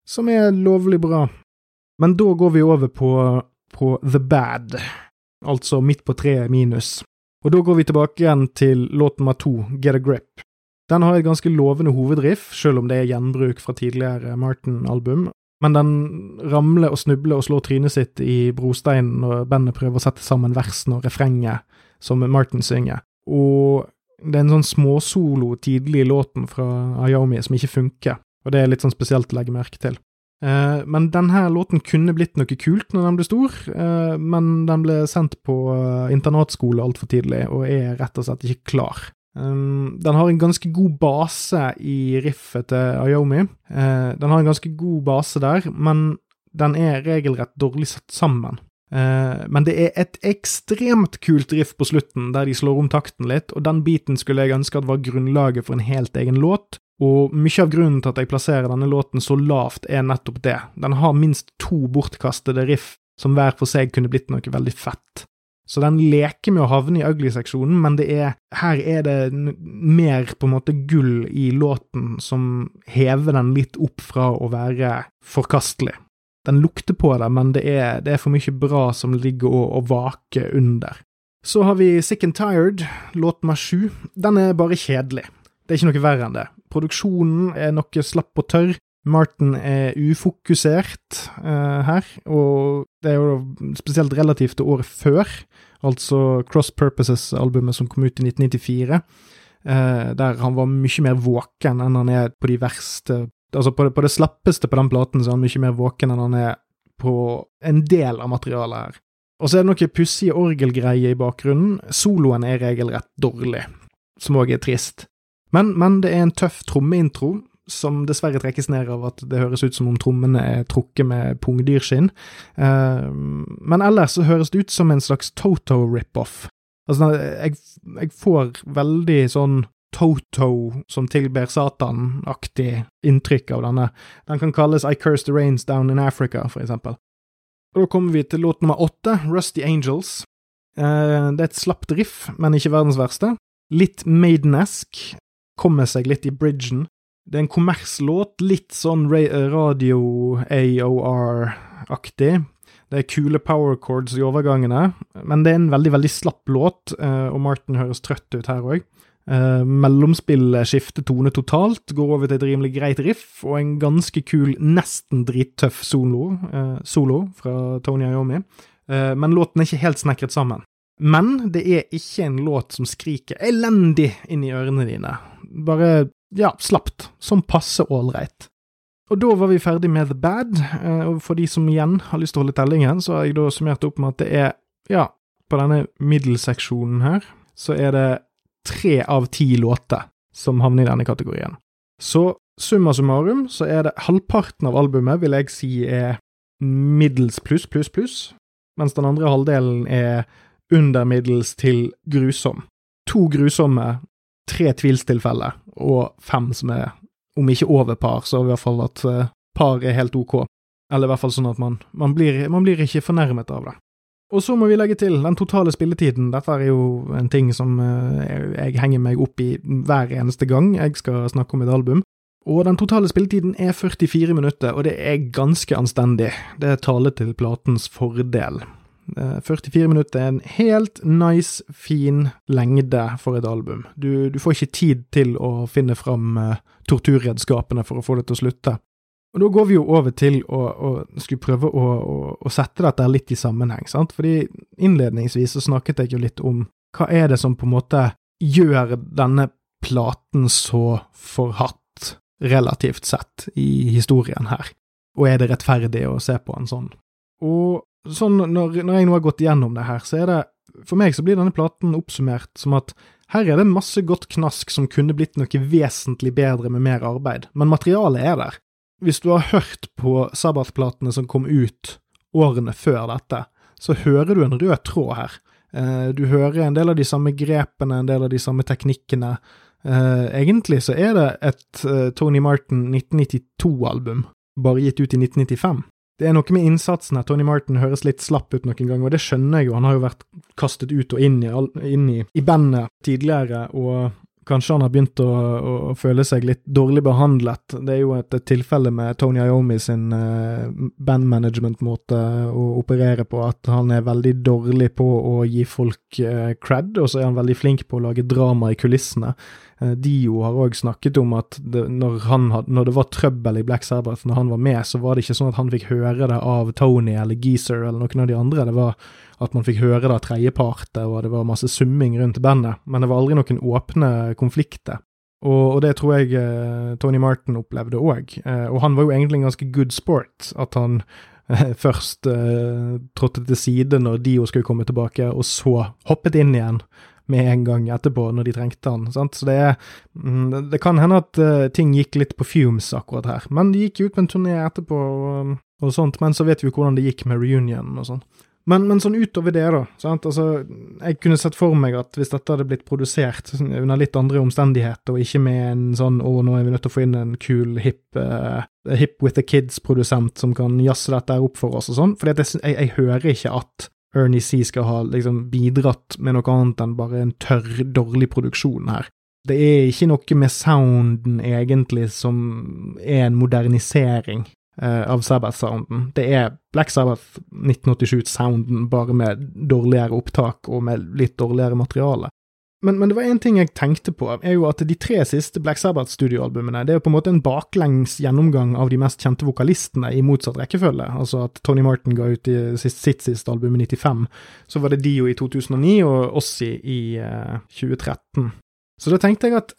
som er lovlig bra. Men da går vi over på, på The Bad, altså midt på treet minus. Og da går vi tilbake igjen til låt nummer to, Get a Grip. Den har et ganske lovende hovedriff, selv om det er gjenbruk fra tidligere Martin-album, men den ramler og snubler og slår trynet sitt i brosteinen når bandet prøver å sette sammen versene og refrenget som Martin synger. Og det er en sånn småsolo tidlig i låten fra Ayomi som ikke funker, og det er litt sånn spesielt å legge merke til. Eh, men denne låten kunne blitt noe kult når den ble stor, eh, men den ble sendt på eh, internatskole altfor tidlig, og er rett og slett ikke klar. Um, den har en ganske god base i riffet til Ayomi. Uh, den har en ganske god base der, men den er regelrett dårlig satt sammen. Uh, men det er et ekstremt kult riff på slutten, der de slår om takten litt, og den biten skulle jeg ønske at var grunnlaget for en helt egen låt. Og mye av grunnen til at jeg plasserer denne låten så lavt, er nettopp det. Den har minst to bortkastede riff som hver for seg kunne blitt noe veldig fett. Så den leker med å havne i ugly-seksjonen, men det er, her er det mer på en måte gull i låten som hever den litt opp fra å være forkastelig. Den lukter på det, men det er, det er for mye bra som ligger og, og vaker under. Så har vi Sick and Tired, låt nummer sju. Den er bare kjedelig. Det er ikke noe verre enn det. Produksjonen er noe slapp og tørr. Martin er ufokusert uh, her, og det er jo spesielt relativt til året før, altså Cross Purposes-albumet som kom ut i 1994, uh, eh, der han var mye mer våken enn han er på de verste Altså, på det, på det slappeste på den platen så er han mye mer våken enn han er på en del av materialet her. Og så er det noe pussige orgelgreier i bakgrunnen. Soloen er regelrett dårlig, som òg er trist. Men, men, det er en tøff trommeintro som dessverre trekkes ned av at det høres ut som om trommene er trukket med pungdyrskinn. Uh, men ellers så høres det ut som en slags Toto rip-off. Altså, jeg, jeg, får veldig sånn Toto som tilber Satan-aktig inntrykk av denne. Den kan kalles I Curse the Rains Down in Africa, for eksempel. Og da kommer vi til låt nummer åtte, Rusty Angels. Uh, det er et slapt riff, men ikke verdens verste. Litt Maiden-esk. Kommer seg litt i bridgen. Det er en kommerslåt, litt sånn radio AOR-aktig. Det er kule power chords i overgangene, men det er en veldig, veldig slapp låt, eh, og Martin høres trøtt ut her òg. Uh, mellomspillet skifter tone totalt, går over til et rimelig greit riff, og en ganske kul, nesten drittøff solo, uh, solo fra Tony Iommi. eh, men låten er ikke helt snekret sammen. Men det er ikke en låt som skriker elendig inn i ørene dine. Bare, ja, slapt. som passe ålreit. Og da var vi ferdig med The Bad, eh, og for de som igjen har lyst til å holde tellingen, så har jeg da summert opp med at det er, ja, på denne middelseksjonen her, så er det tre av ti låter som havner i denne kategorien. Så summa summarum så er det halvparten av albumet vil jeg si er middels pluss, pluss, pluss, mens den andre halvdelen er under middels til grusom. To grusomme, tre tvilstilfeller og fem som er, om ikke over par, så i hvert fall at uh, par er helt ok. Eller i hvert fall sånn at man, man, blir, man blir ikke fornærmet av det. Og så må vi legge til den totale spilletiden. Dette er jo en ting som uh, jeg henger meg opp i hver eneste gang jeg skal snakke om et album. Og den totale spilletiden er 44 minutter, og det er ganske anstendig. Det taler til platens fordel. 44 eh, minutter er en helt nice, fin lengde for et album. Du, du får ikke tid til å finne fram uh, torturredskapene for å få det til å slutte. Og Da går vi jo over til å, å skulle prøve å, å, å, sette dette litt i sammenheng, sant? Fordi innledningsvis så snakket jeg jo litt om hva er det som på en måte gjør denne platen så forhatt relativt sett, i historien her. Og er det rettferdig å se på en sånn? Og sånn, når, når jeg nå har gått gjennom det her, så er det For meg så blir denne platen oppsummert som at her er det masse godt knask som kunne blitt noe vesentlig bedre med mer arbeid, men materialet er der. Hvis du har hørt på Sabbath-platene som kom ut årene før dette, så hører du en rød tråd her. Eh, du hører en del av de samme grepene, en del av de samme teknikkene, Uh, egentlig så er det et uh, Tony Martin 1992-album, bare gitt ut i 1995. Det er noe med innsatsen her. Tony Martin høres litt slapp ut noen ganger, og det skjønner jeg jo. Han har jo vært kastet ut og inn i, inn i, i bandet tidligere, og Kanskje han har begynt å, å, føle seg litt dårlig behandlet. Det er jo et, et tilfelle med Tony Iommi sin uh, bandmanagement-måte å operere på, at han er veldig dårlig på å gi folk uh, cred, og så er han veldig flink på å lage drama i kulissene. Uh, Dio har òg snakket om at det, når, had, når, det var trøbbel i Black Sabbath, når han var med, så var det ikke sånn at han fikk høre det av Tony eller Geezer eller noen av de andre. Det var at man fikk høre det av tredjeparter, og det var masse summing rundt bandet, men det var aldri noen åpne konflikter. Og, og det tror jeg eh, Tony Martin opplevde òg, eh, og han var jo egentlig en ganske good sport, at han eh, først eh, trådte til side når Dio skulle komme tilbake, og så hoppet inn igjen med en gang etterpå, når de trengte han. Sant? Så det, mm, det kan hende at uh, ting gikk litt på fumes akkurat her, men de gikk jo ut på en turné etterpå og, og sånt, men så vet vi jo hvordan det gikk med reunion og sånn. Men, men, sånn utover det, da. Sant? Altså, jeg kunne sett for meg at hvis dette hadde blitt produsert under litt andre omstendigheter, og ikke med en sånn 'å, nå er vi nødt til å få inn en kul, hip, uh, hip with the kids'-produsent som kan jazze dette opp for oss og sånn, for jeg, jeg, hører ikke at Ernie C skal ha liksom, bidratt med noe annet enn bare en tørr, dårlig produksjon her. Det er ikke noe med sounden egentlig som er en modernisering eh, av Sabbath-sounden. Det er Black Sabbath 1987-sounden, bare med dårligere opptak og med litt dårligere materiale. Men, men det var én ting jeg tenkte på, er jo at de tre siste Black Sabbath-studioalbumene det er jo på en måte en baklengs gjennomgang av de mest kjente vokalistene i motsatt rekkefølge. Altså at Tony Martin ga ut i sitt, sitt siste album i 95, så var det Dio i 2009 og Ossi i eh, 2013. Så da tenkte jeg at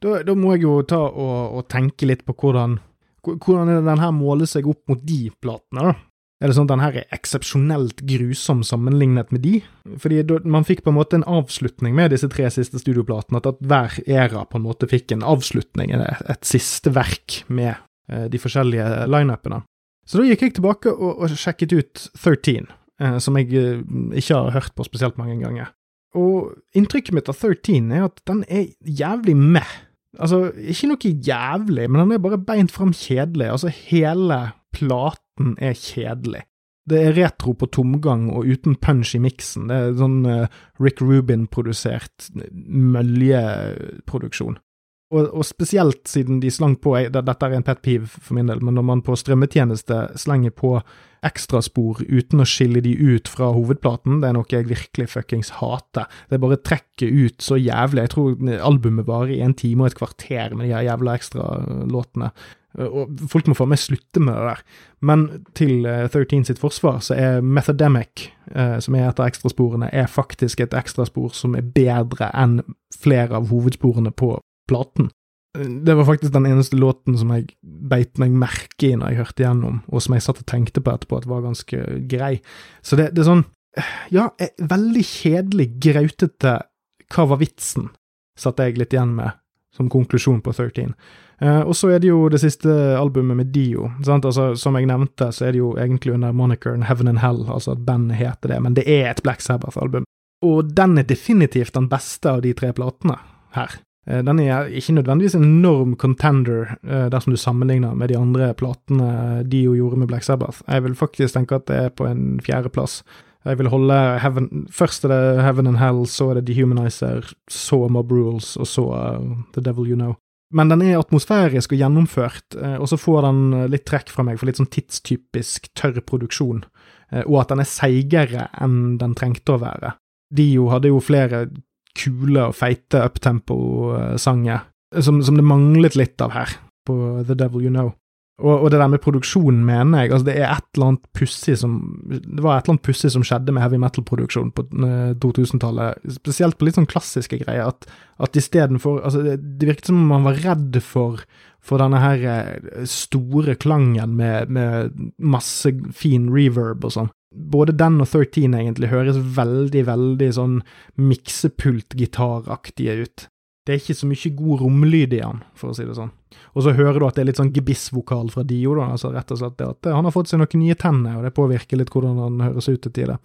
da, da må jeg jo ta og, og tenke litt på hvordan hvordan den måler seg opp mot de platene, da? Er det sånn at den her er eksepsjonelt grusom sammenlignet med de? Fordi man fikk på en måte en avslutning med disse tre siste studioplatene, at, hver era på en måte fikk en avslutning, et siste verk med eh, de forskjellige lineupene. Så da gikk jeg tilbake og, og sjekket ut 13, eh, som jeg eh, ikke har hørt på spesielt mange ganger. Og inntrykket mitt av 13 er at den er jævlig meh. Altså, ikke noe jævlig, men den er bare beint fram kjedelig. Altså, hele platen er kjedelig. Det er retro på tomgang og uten punch i miksen. Det er sånn uh, Rick Rubin-produsert møljeproduksjon. Og, og, spesielt siden de slang på jeg, Dette er en pet peeve for min del, men når man på strømmetjeneste slenger på ekstraspor uten å skille de ut fra hovedplaten, det er noe jeg virkelig fuckings hater. Det bare trekker ut så jævlig. Jeg tror albumet varer i en time og et kvarter med de her jævla ekstralåtene. Og folk må faen meg slutte med det der. Men til 13 sitt forsvar, så er Methodemic, som er et av ekstrasporene, er faktisk et ekstraspor som er bedre enn flere av hovedsporene på platen. Det var faktisk den eneste låten som jeg beit meg merke i når jeg hørte gjennom, og som jeg satt og tenkte på etterpå at var ganske grei. Så det, det er sånn Ja, veldig kjedelig, grautete Hva var vitsen? satt jeg litt igjen med som konklusjon på 13. Uh, og så er det jo det siste albumet med Dio. Altså, som jeg nevnte, så er det jo egentlig under monikeren Heaven and Hell, altså at bandet heter det, men det er et Black Sabbath-album. Og den er definitivt den beste av de tre platene her. Eh, den er ikke nødvendigvis en enorm contender eh, dersom du sammenligner med de andre platene Dio gjorde med Black Sabbath. Jeg vil faktisk tenke at det er på en fjerdeplass. Jeg vil holde Heaven Først er det Heaven and Hell, så er det Dehumanizer, så Mob Rules, og så uh, The Devil You Know. Men den er atmosfærisk og gjennomført, og så får den litt trekk fra meg for litt sånn tidstypisk tørr produksjon, og at den er seigere enn den trengte å være. Dio hadde jo flere kule og feite uptempo-sanger, som, som, det manglet litt av her, på The Devil You Know. Og, og det der med produksjonen, mener jeg, altså det er et eller annet pussig som Det var et eller annet pussig som skjedde med heavy metal-produksjonen på 2000-tallet, eh, spesielt på litt sånn klassiske greier, at, at istedenfor Altså, det, det virket som om man var redd for for denne her eh, store klangen med, med masse fin reverb og sånn både den og 13 egentlig høres veldig, veldig sånn miksepult-gitaraktige ut. Det er ikke så mye god romlyd i han, for å si det sånn. Og så hører du at det er litt sånn gebissvokal fra Dio, da, altså rett og slett det at han har fått seg noen nye tenner, og det påvirker litt hvordan han høres ut til tider.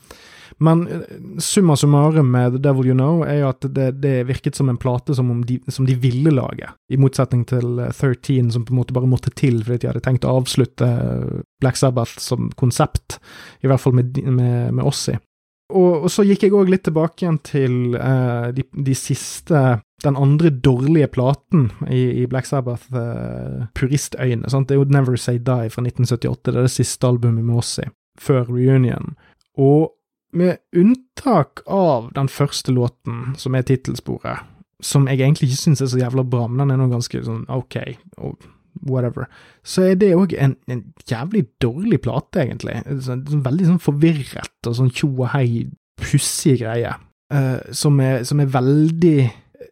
Men eh, summa summarum med The Devil You Know er jo at det, det virket som en plate som, de, som de ville lage, i motsetning til 13, eh, som på en måte bare måtte til fordi de hadde tenkt å avslutte eh, Black Sabbath som konsept, i hvert fall med, med, med Ossie. Og, og, så gikk jeg òg litt tilbake igjen til eh, de, de, siste Den andre dårlige platen i, i Black Sabbath, uh, Puristøyne. Sant? Det er jo Never Say Die fra 1978. Det er det siste albumet med Ossie, før reunion. Og med unntak av den første låten, som er tittelsporet, som jeg egentlig ikke syns er så jævla bra, men den er nå ganske sånn ok. og whatever, så er det òg en, en, jævlig dårlig plate, egentlig. Så, sånn, veldig sånn forvirret og sånn tjo og hei, pussig greie, uh, som, er, som, er, veldig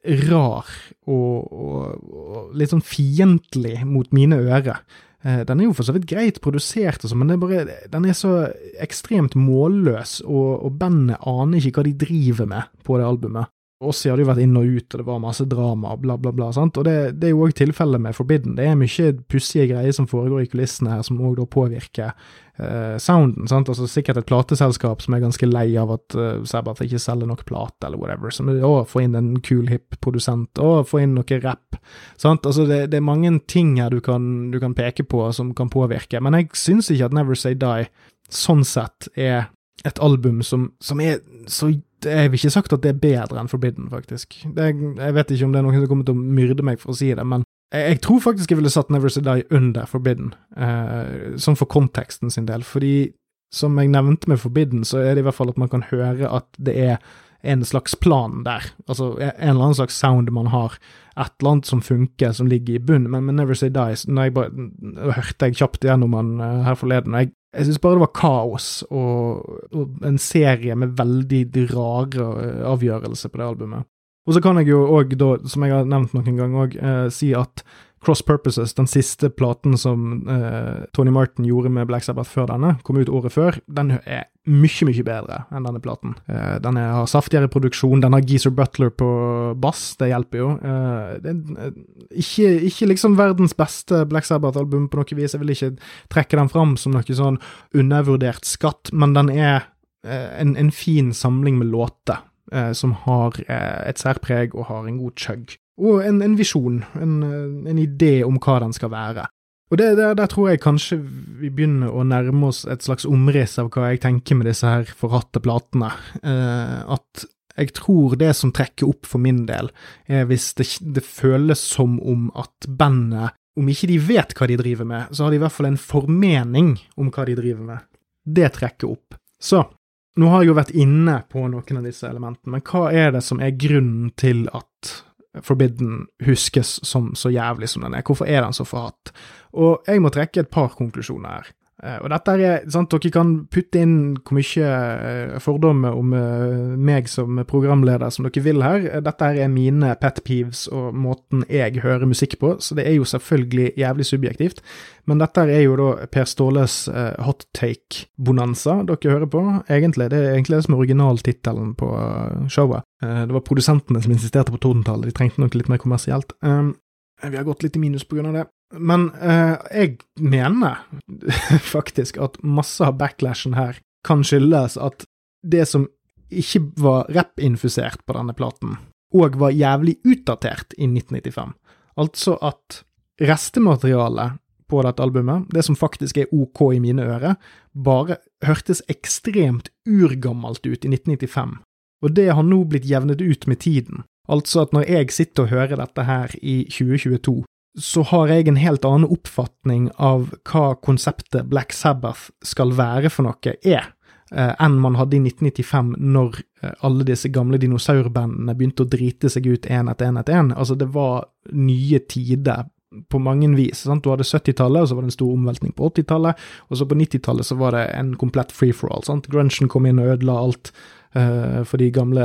rar og, og, og litt sånn fiendtlig mot mine ører. Uh, den er jo for så vidt greit produsert, sånn, men er bare, den er så ekstremt målløs, og, og bandet aner ikke hva de driver med på det albumet. Ossi hadde jo vært inn og ut, og det var masse drama, bla, bla, bla. sant? Og det, det er jo òg tilfellet med Forbidden. Det er mye pussige greier som foregår i kulissene her, som òg da påvirker uh, sounden. sant? Altså Sikkert et plateselskap som er ganske lei av at uh, Sabbath ikke selger nok plate, eller whatever. Som å, få inn en kul, hip produsent, å, få inn noe rapp. sant? Altså det, det, er mange ting her du kan, du kan peke på som kan påvirke, men jeg syns ikke at Never Say Die sånn sett er et album som, som er så jeg vil ikke sagt at det er bedre enn Forbidden, faktisk. Det, jeg vet ikke om det er noen som kommer til å myrde meg for å si det, men jeg, jeg tror faktisk jeg ville satt Never Say Die under Forbidden, eh, sånn for konteksten sin del. Fordi, som jeg nevnte med Forbidden, så er det i hvert fall at man kan høre at det er en slags plan der. Altså en eller annen slags sound man har. Et eller annet som funker, som ligger i bunnen. Men med Never Say Die når jeg bare, hørte jeg kjapt gjennom den uh, her forleden. og jeg jeg syns bare det var kaos og, og, en serie med veldig rare eh, avgjørelser på det albumet. Og så kan jeg jo òg, som jeg har nevnt noen ganger òg, eh, si at Cross Purposes, den siste platen som eh, Tony Martin gjorde med Black Sabbath før denne, kom ut året før, den er mye, mye bedre enn denne platen. Eh, den er, har saftigere produksjon, den har Geezer Butler på bass, det hjelper jo. Eh, det er eh, ikke, ikke, liksom verdens beste Black Sabbath-album på noe vis, jeg vil ikke trekke den fram som noe sånn undervurdert skatt, men den er eh, en, en, fin samling med låter. Eh, som har et særpreg og har en god chug og en, en visjon, en, en, idé om hva den skal være. Og det, der, der, tror jeg kanskje vi begynner å nærme oss et slags omriss av hva jeg tenker med disse her forhatte platene. Eh, at jeg tror det som trekker opp for min del, er hvis det, det føles som om at bandet, om ikke de vet hva de driver med, så har de i hvert fall en formening om hva de driver med. Det trekker opp. Så, nå har jeg jo vært inne på noen av disse elementene, men hva er det som er grunnen til at Forbidden huskes som så jævlig som den er? Hvorfor er den så forhatt? Og jeg må trekke et par konklusjoner her. Eh, og dette er, sant, Dere kan putte inn hvor mye eh, fordommer om eh, meg som programleder som dere vil her. Dette er mine pet peeves og måten jeg hører musikk på, så det er jo selvfølgelig jævlig subjektivt. Men dette er jo da Per Ståles hot take-bonanza dere hører på. Egentlig, Det er egentlig det som er originaltittelen på showet. Det var produsentene som insisterte på tordentallet, de trengte noe litt mer kommersielt. Vi har gått litt i minus på grunn av det. Men eh, jeg mener faktisk at masse av backlashen her kan skyldes at det som ikke var rapp-infusert på denne platen, og var jævlig utdatert i 1995. Altså at restematerialet på dette albumet, det som faktisk er ok i mine ører, bare hørtes ekstremt urgammelt ut i 1995. Og det har nå blitt jevnet ut med tiden. Altså at når jeg sitter og hører dette her i 2022, så har jeg en helt annen oppfatning av hva konseptet Black Sabbath skal være for noe, er, eh, enn man hadde i 1995, når eh, alle disse gamle dinosaurbandene begynte å drite seg ut én etter én etter én. Altså, det var nye tider på mange vis. Sant? Du hadde 70-tallet, og så var det en stor omveltning på 80-tallet, og så på 90-tallet så var det en komplett free for all. Sant? Grunchen kom inn og ødela alt for de gamle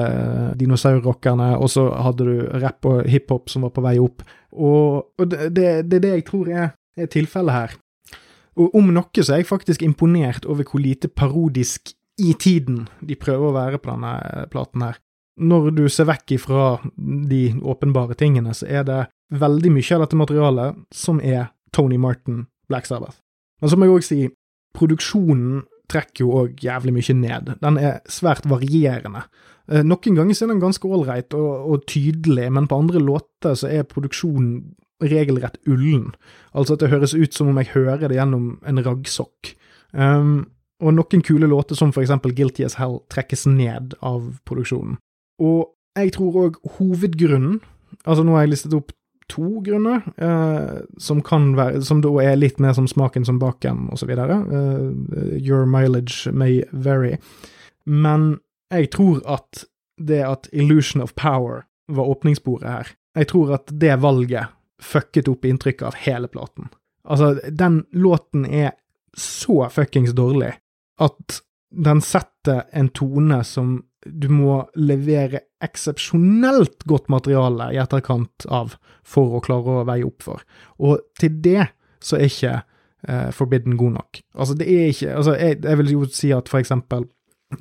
dinosaurrockerne, og så hadde du rapp og hiphop som var på vei opp. Og, og det, det, det, er det jeg tror er, er tilfellet her. Og om noe så er jeg faktisk imponert over hvor lite parodisk i tiden de prøver å være på denne platen her. Når du ser vekk ifra de åpenbare tingene, så er det veldig mye av dette materialet som er Tony Martin, Black Sabbath. Men så må jeg òg si, produksjonen trekker jo òg jævlig mye ned. Den er svært varierende. Eh, noen ganger er den ganske ålreit og, og, tydelig, men på andre låter så er produksjonen regelrett ullen. Altså at det høres ut som om jeg hører det gjennom en raggsokk. Um, og noen kule låter, som for eksempel Guilty as Hell, trekkes ned av produksjonen. Og jeg tror òg hovedgrunnen Altså, nå har jeg listet opp to grunner, eh, som kan være Som da er litt mer som smaken som baken, osv. Eh, your mileage may vary. Men jeg tror at det at Illusion of Power var åpningsbordet her, jeg tror at det valget fucket opp inntrykket av hele platen. Altså, den låten er så fuckings dårlig at den setter en tone som du må levere eksepsjonelt godt materiale i etterkant av for å klare å veie opp for. Og til det så er ikke uh, Forbidden god nok. Altså, det er ikke Altså, jeg, jeg vil jo si at for eksempel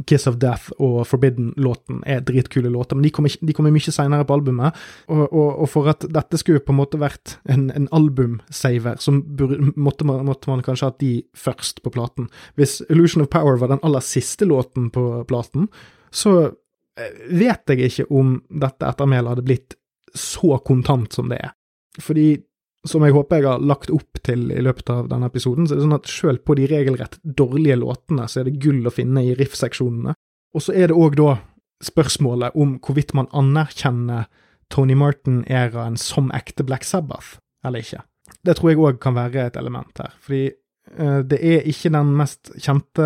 Kiss of Death og Forbidden-låten er dritkule låter, men de kommer, de kommer mye seinere på albumet. Og, og, og, for at dette skulle på en måte vært en, en albumsaver, så måtte man, måtte man, kanskje hatt de først på platen. Hvis Illusion of Power var den aller siste låten på platen, så vet jeg ikke om dette ettermælet hadde blitt så kontant som det er. Fordi, som jeg håper jeg har lagt opp til i løpet av denne episoden, så er det sånn at selv på de regelrett dårlige låtene, så er det gull å finne i riff-seksjonene. Og så er det òg da spørsmålet om hvorvidt man anerkjenner Tony Martin-æraen som ekte Black Sabbath, eller ikke. Det tror jeg òg kan være et element her. Fordi det er ikke den mest kjente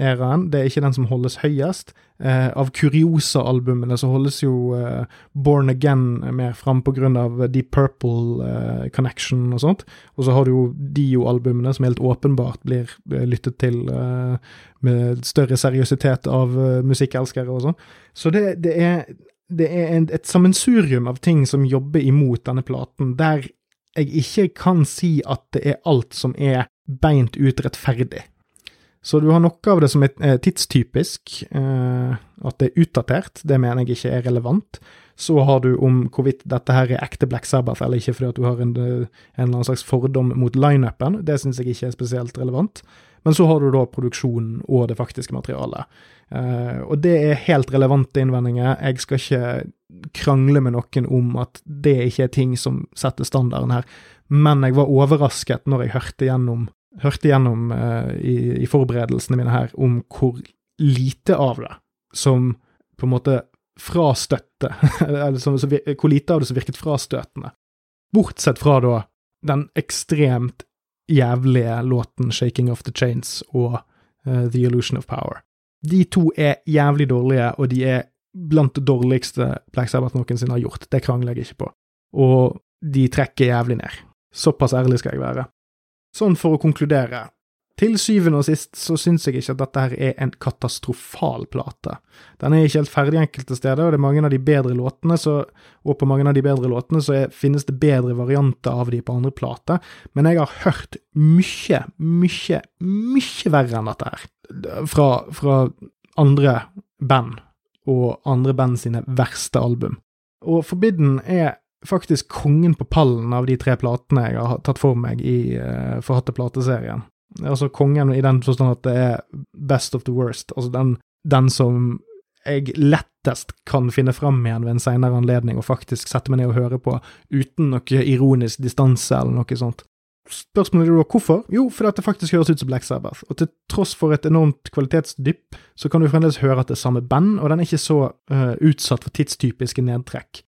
æraen, det er ikke den som holdes høyest. Eh, av Curiosa-albumene så holdes jo eh, Born Again mer fram av Deep Purple Connection og sånt. Og så har du jo Dio-albumene som helt åpenbart blir lyttet til med større seriøsitet av musikkelskere og sånn. Så det, det er, det er et sammensurium av ting som jobber imot denne platen, der jeg ikke kan si at det er alt som er beint ut rettferdig. Så du har noe av det som er tidstypisk, eh, at det er utdatert, det mener jeg ikke er relevant. Så har du om hvorvidt dette her er ekte Black Sabbath eller ikke, fordi at du har en, en eller annen slags fordom mot lineupen. Det syns jeg ikke er spesielt relevant. Men så har du da produksjonen og det faktiske materialet. Uh, og det er helt relevante innvendinger. Jeg skal ikke krangle med noen om at det ikke er ting som setter standarden her, men jeg var overrasket når jeg hørte gjennom, hørte gjennom uh, i, i, forberedelsene mine her om hvor lite av det som på en måte frastøtte, eller som, hvor lite av det som virket frastøtende. Bortsett fra da den ekstremt jævlige låten 'Shaking of the Chains' og uh, 'The Illusion of Power'. De to er jævlig dårlige, og de er blant det dårligste Black Sabbath noensinne har gjort, det krangler jeg ikke på. Og de trekker jævlig ned. Såpass ærlig skal jeg være. Sånn for å konkludere. Til syvende og sist så syns jeg ikke at dette her er en katastrofal plate. Den er ikke helt ferdig enkelte steder, og det er mange av de bedre låtene, så, og på mange av de bedre låtene så er, finnes det bedre varianter av de på andre plater, men jeg har hørt mye, mye, mye verre enn dette her. Fra, fra andre band, og andre band sine verste album. Og Forbidden er faktisk kongen på pallen av de tre platene jeg har tatt for meg i uh, Forhatte plateserien altså kongen i den forstand at det er best of the worst, altså den, den som jeg lettest kan finne fram igjen ved en senere anledning og faktisk sette meg ned og høre på, uten noe ironisk distanse eller noe sånt. Spørsmålet er da hvorfor? Jo, fordi det faktisk høres ut som Black Sabbath, og til tross for et enormt kvalitetsdypp, så kan du fremdeles høre at det er samme band, og den er ikke så uh, utsatt for tidstypiske nedtrekk.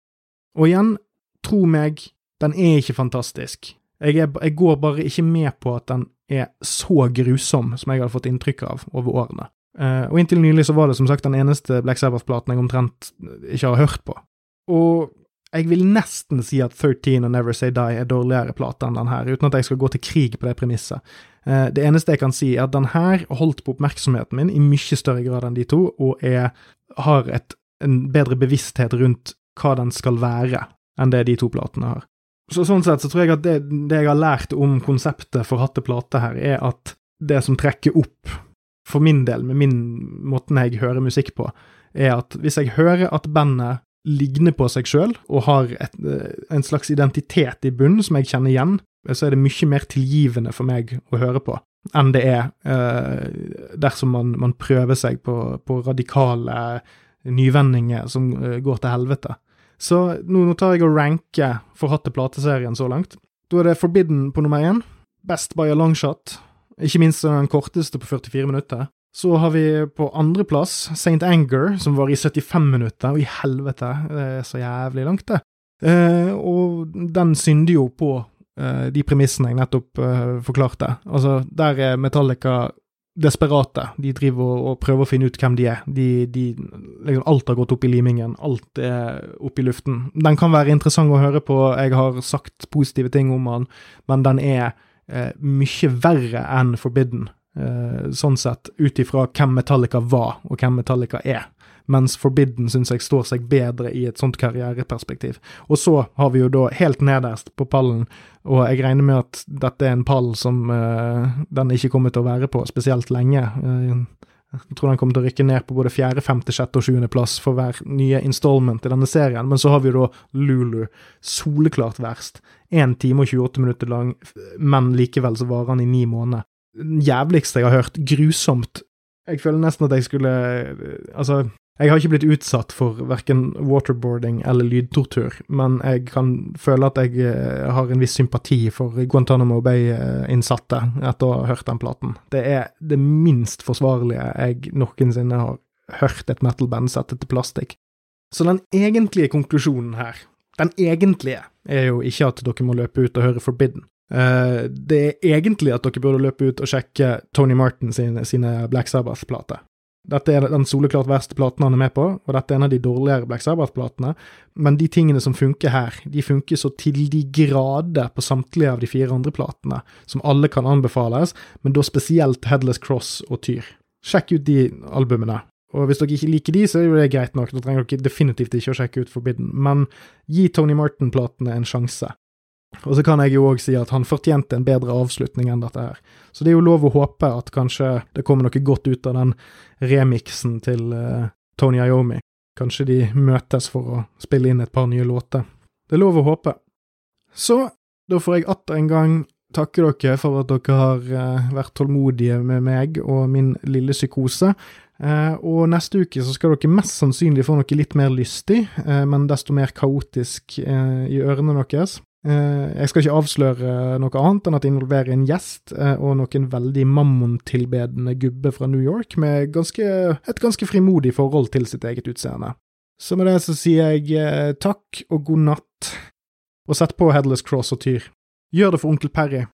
Og igjen, tro meg, den er ikke fantastisk. Jeg, er, jeg går bare ikke med på at den er så grusom som jeg hadde fått inntrykk av over årene. Uh, og inntil nylig så var det som sagt den eneste Black Sabbath-platen jeg omtrent ikke har hørt på. Og jeg vil nesten si at 13 og Never Say Die er dårligere plate enn den her, uten at jeg skal gå til krig på det premisset. Uh, det eneste jeg kan si, er at den her holdt på oppmerksomheten min i mye større grad enn de to, og er, har et, en bedre bevissthet rundt hva den skal være, enn det de to platene har. Så sånn sett så tror jeg at det, det jeg har lært om konseptet for Hatte plate her, er at det som trekker opp, for min del, med min måten jeg hører musikk på, er at hvis jeg hører at bandet ligner på seg sjøl og har et, eh, en slags identitet i bunnen som jeg kjenner igjen, så er det mye mer tilgivende for meg å høre på enn det er eh, dersom man, man, prøver seg på, på radikale nyvendinger som eh, går til helvete. Så nå, nå tar jeg og ranker forhatte plateserien så langt. Da er det Forbidden på nummer én. Best by a long shot. Ikke minst den korteste på 44 minutter. Så har vi på andreplass St. Anger, som var i 75 minutter. Og i helvete, det er så jævlig langt, det. Eh, og den synder jo på eh, de premissene jeg nettopp eh, forklarte. Altså, der er Metallica desperate. De driver og, prøver å finne ut hvem de er. De, de, liksom alt har gått opp i limingen, alt er opp i luften. Den kan være interessant å høre på, jeg har sagt positive ting om den, men den er eh, mye verre enn Forbidden, eh, sånn sett, ut ifra hvem Metallica var, og hvem Metallica er mens Forbidden syns jeg står seg bedre i et sånt karriereperspektiv. Og så har vi jo da helt nederst på pallen, og jeg regner med at dette er en pall som uh, den ikke kommer til å være på spesielt lenge. Uh, jeg tror den kommer til å rykke ned på både fjerde, femte, sjette og sjuende plass for hver nye installment i denne serien. Men så har vi jo da Lulu, soleklart verst. 1 time og 28 minutter lang, men likevel så varer han i ni måneder. Jævligste jeg har hørt. Grusomt. Jeg føler nesten at jeg skulle Altså, jeg har ikke blitt utsatt for verken waterboarding eller lydtortur, men jeg kan føle at jeg eh, har en viss sympati for Guantánamo Bay-innsatte etter å ha hørt den platen. Det er det minst forsvarlige jeg noensinne har hørt et metal-band sette til plastikk. Så den egentlige konklusjonen her, den egentlige, er jo ikke at dere må løpe ut og høre Forbidden. Uh, det er egentlig at dere burde løpe ut og sjekke Tony Martin sine, sine Black Sabbath-plater. Dette er den soleklart verste platen han er med på, og dette er en av de dårligere Black Sabbath-platene. Men de tingene som funker her, de funker så til de grader på samtlige av de fire andre platene, som alle kan anbefales, men da spesielt Headless Cross og Tyr. Sjekk ut de albumene. Og hvis dere ikke liker de, så er det greit nok, da trenger dere definitivt ikke å sjekke ut Forbidden, men gi Tony Martin-platene en sjanse. Og så kan jeg jo òg si at han fortjente en bedre avslutning enn dette her. Så det er jo lov å håpe at kanskje det kommer noe godt ut av den remiksen til uh, Tony Iommi. Kanskje de møtes for å spille inn et par nye låter. Det er lov å håpe. Så da får jeg atter en gang takke dere for at dere har uh, vært tålmodige med meg og min lille psykose. Uh, og neste uke så skal dere mest sannsynlig få noe litt mer lystig, men desto mer kaotisk i ørene deres. Eh, jeg skal ikke avsløre noe annet enn at det involverer en gjest eh, og noen veldig mammontilbedende gubbe fra New York med ganske, et ganske frimodig forhold til sitt eget utseende. Så med det så sier jeg eh, takk og god natt, og sett på Headless Cross og Tyr. Gjør det for onkel Perry.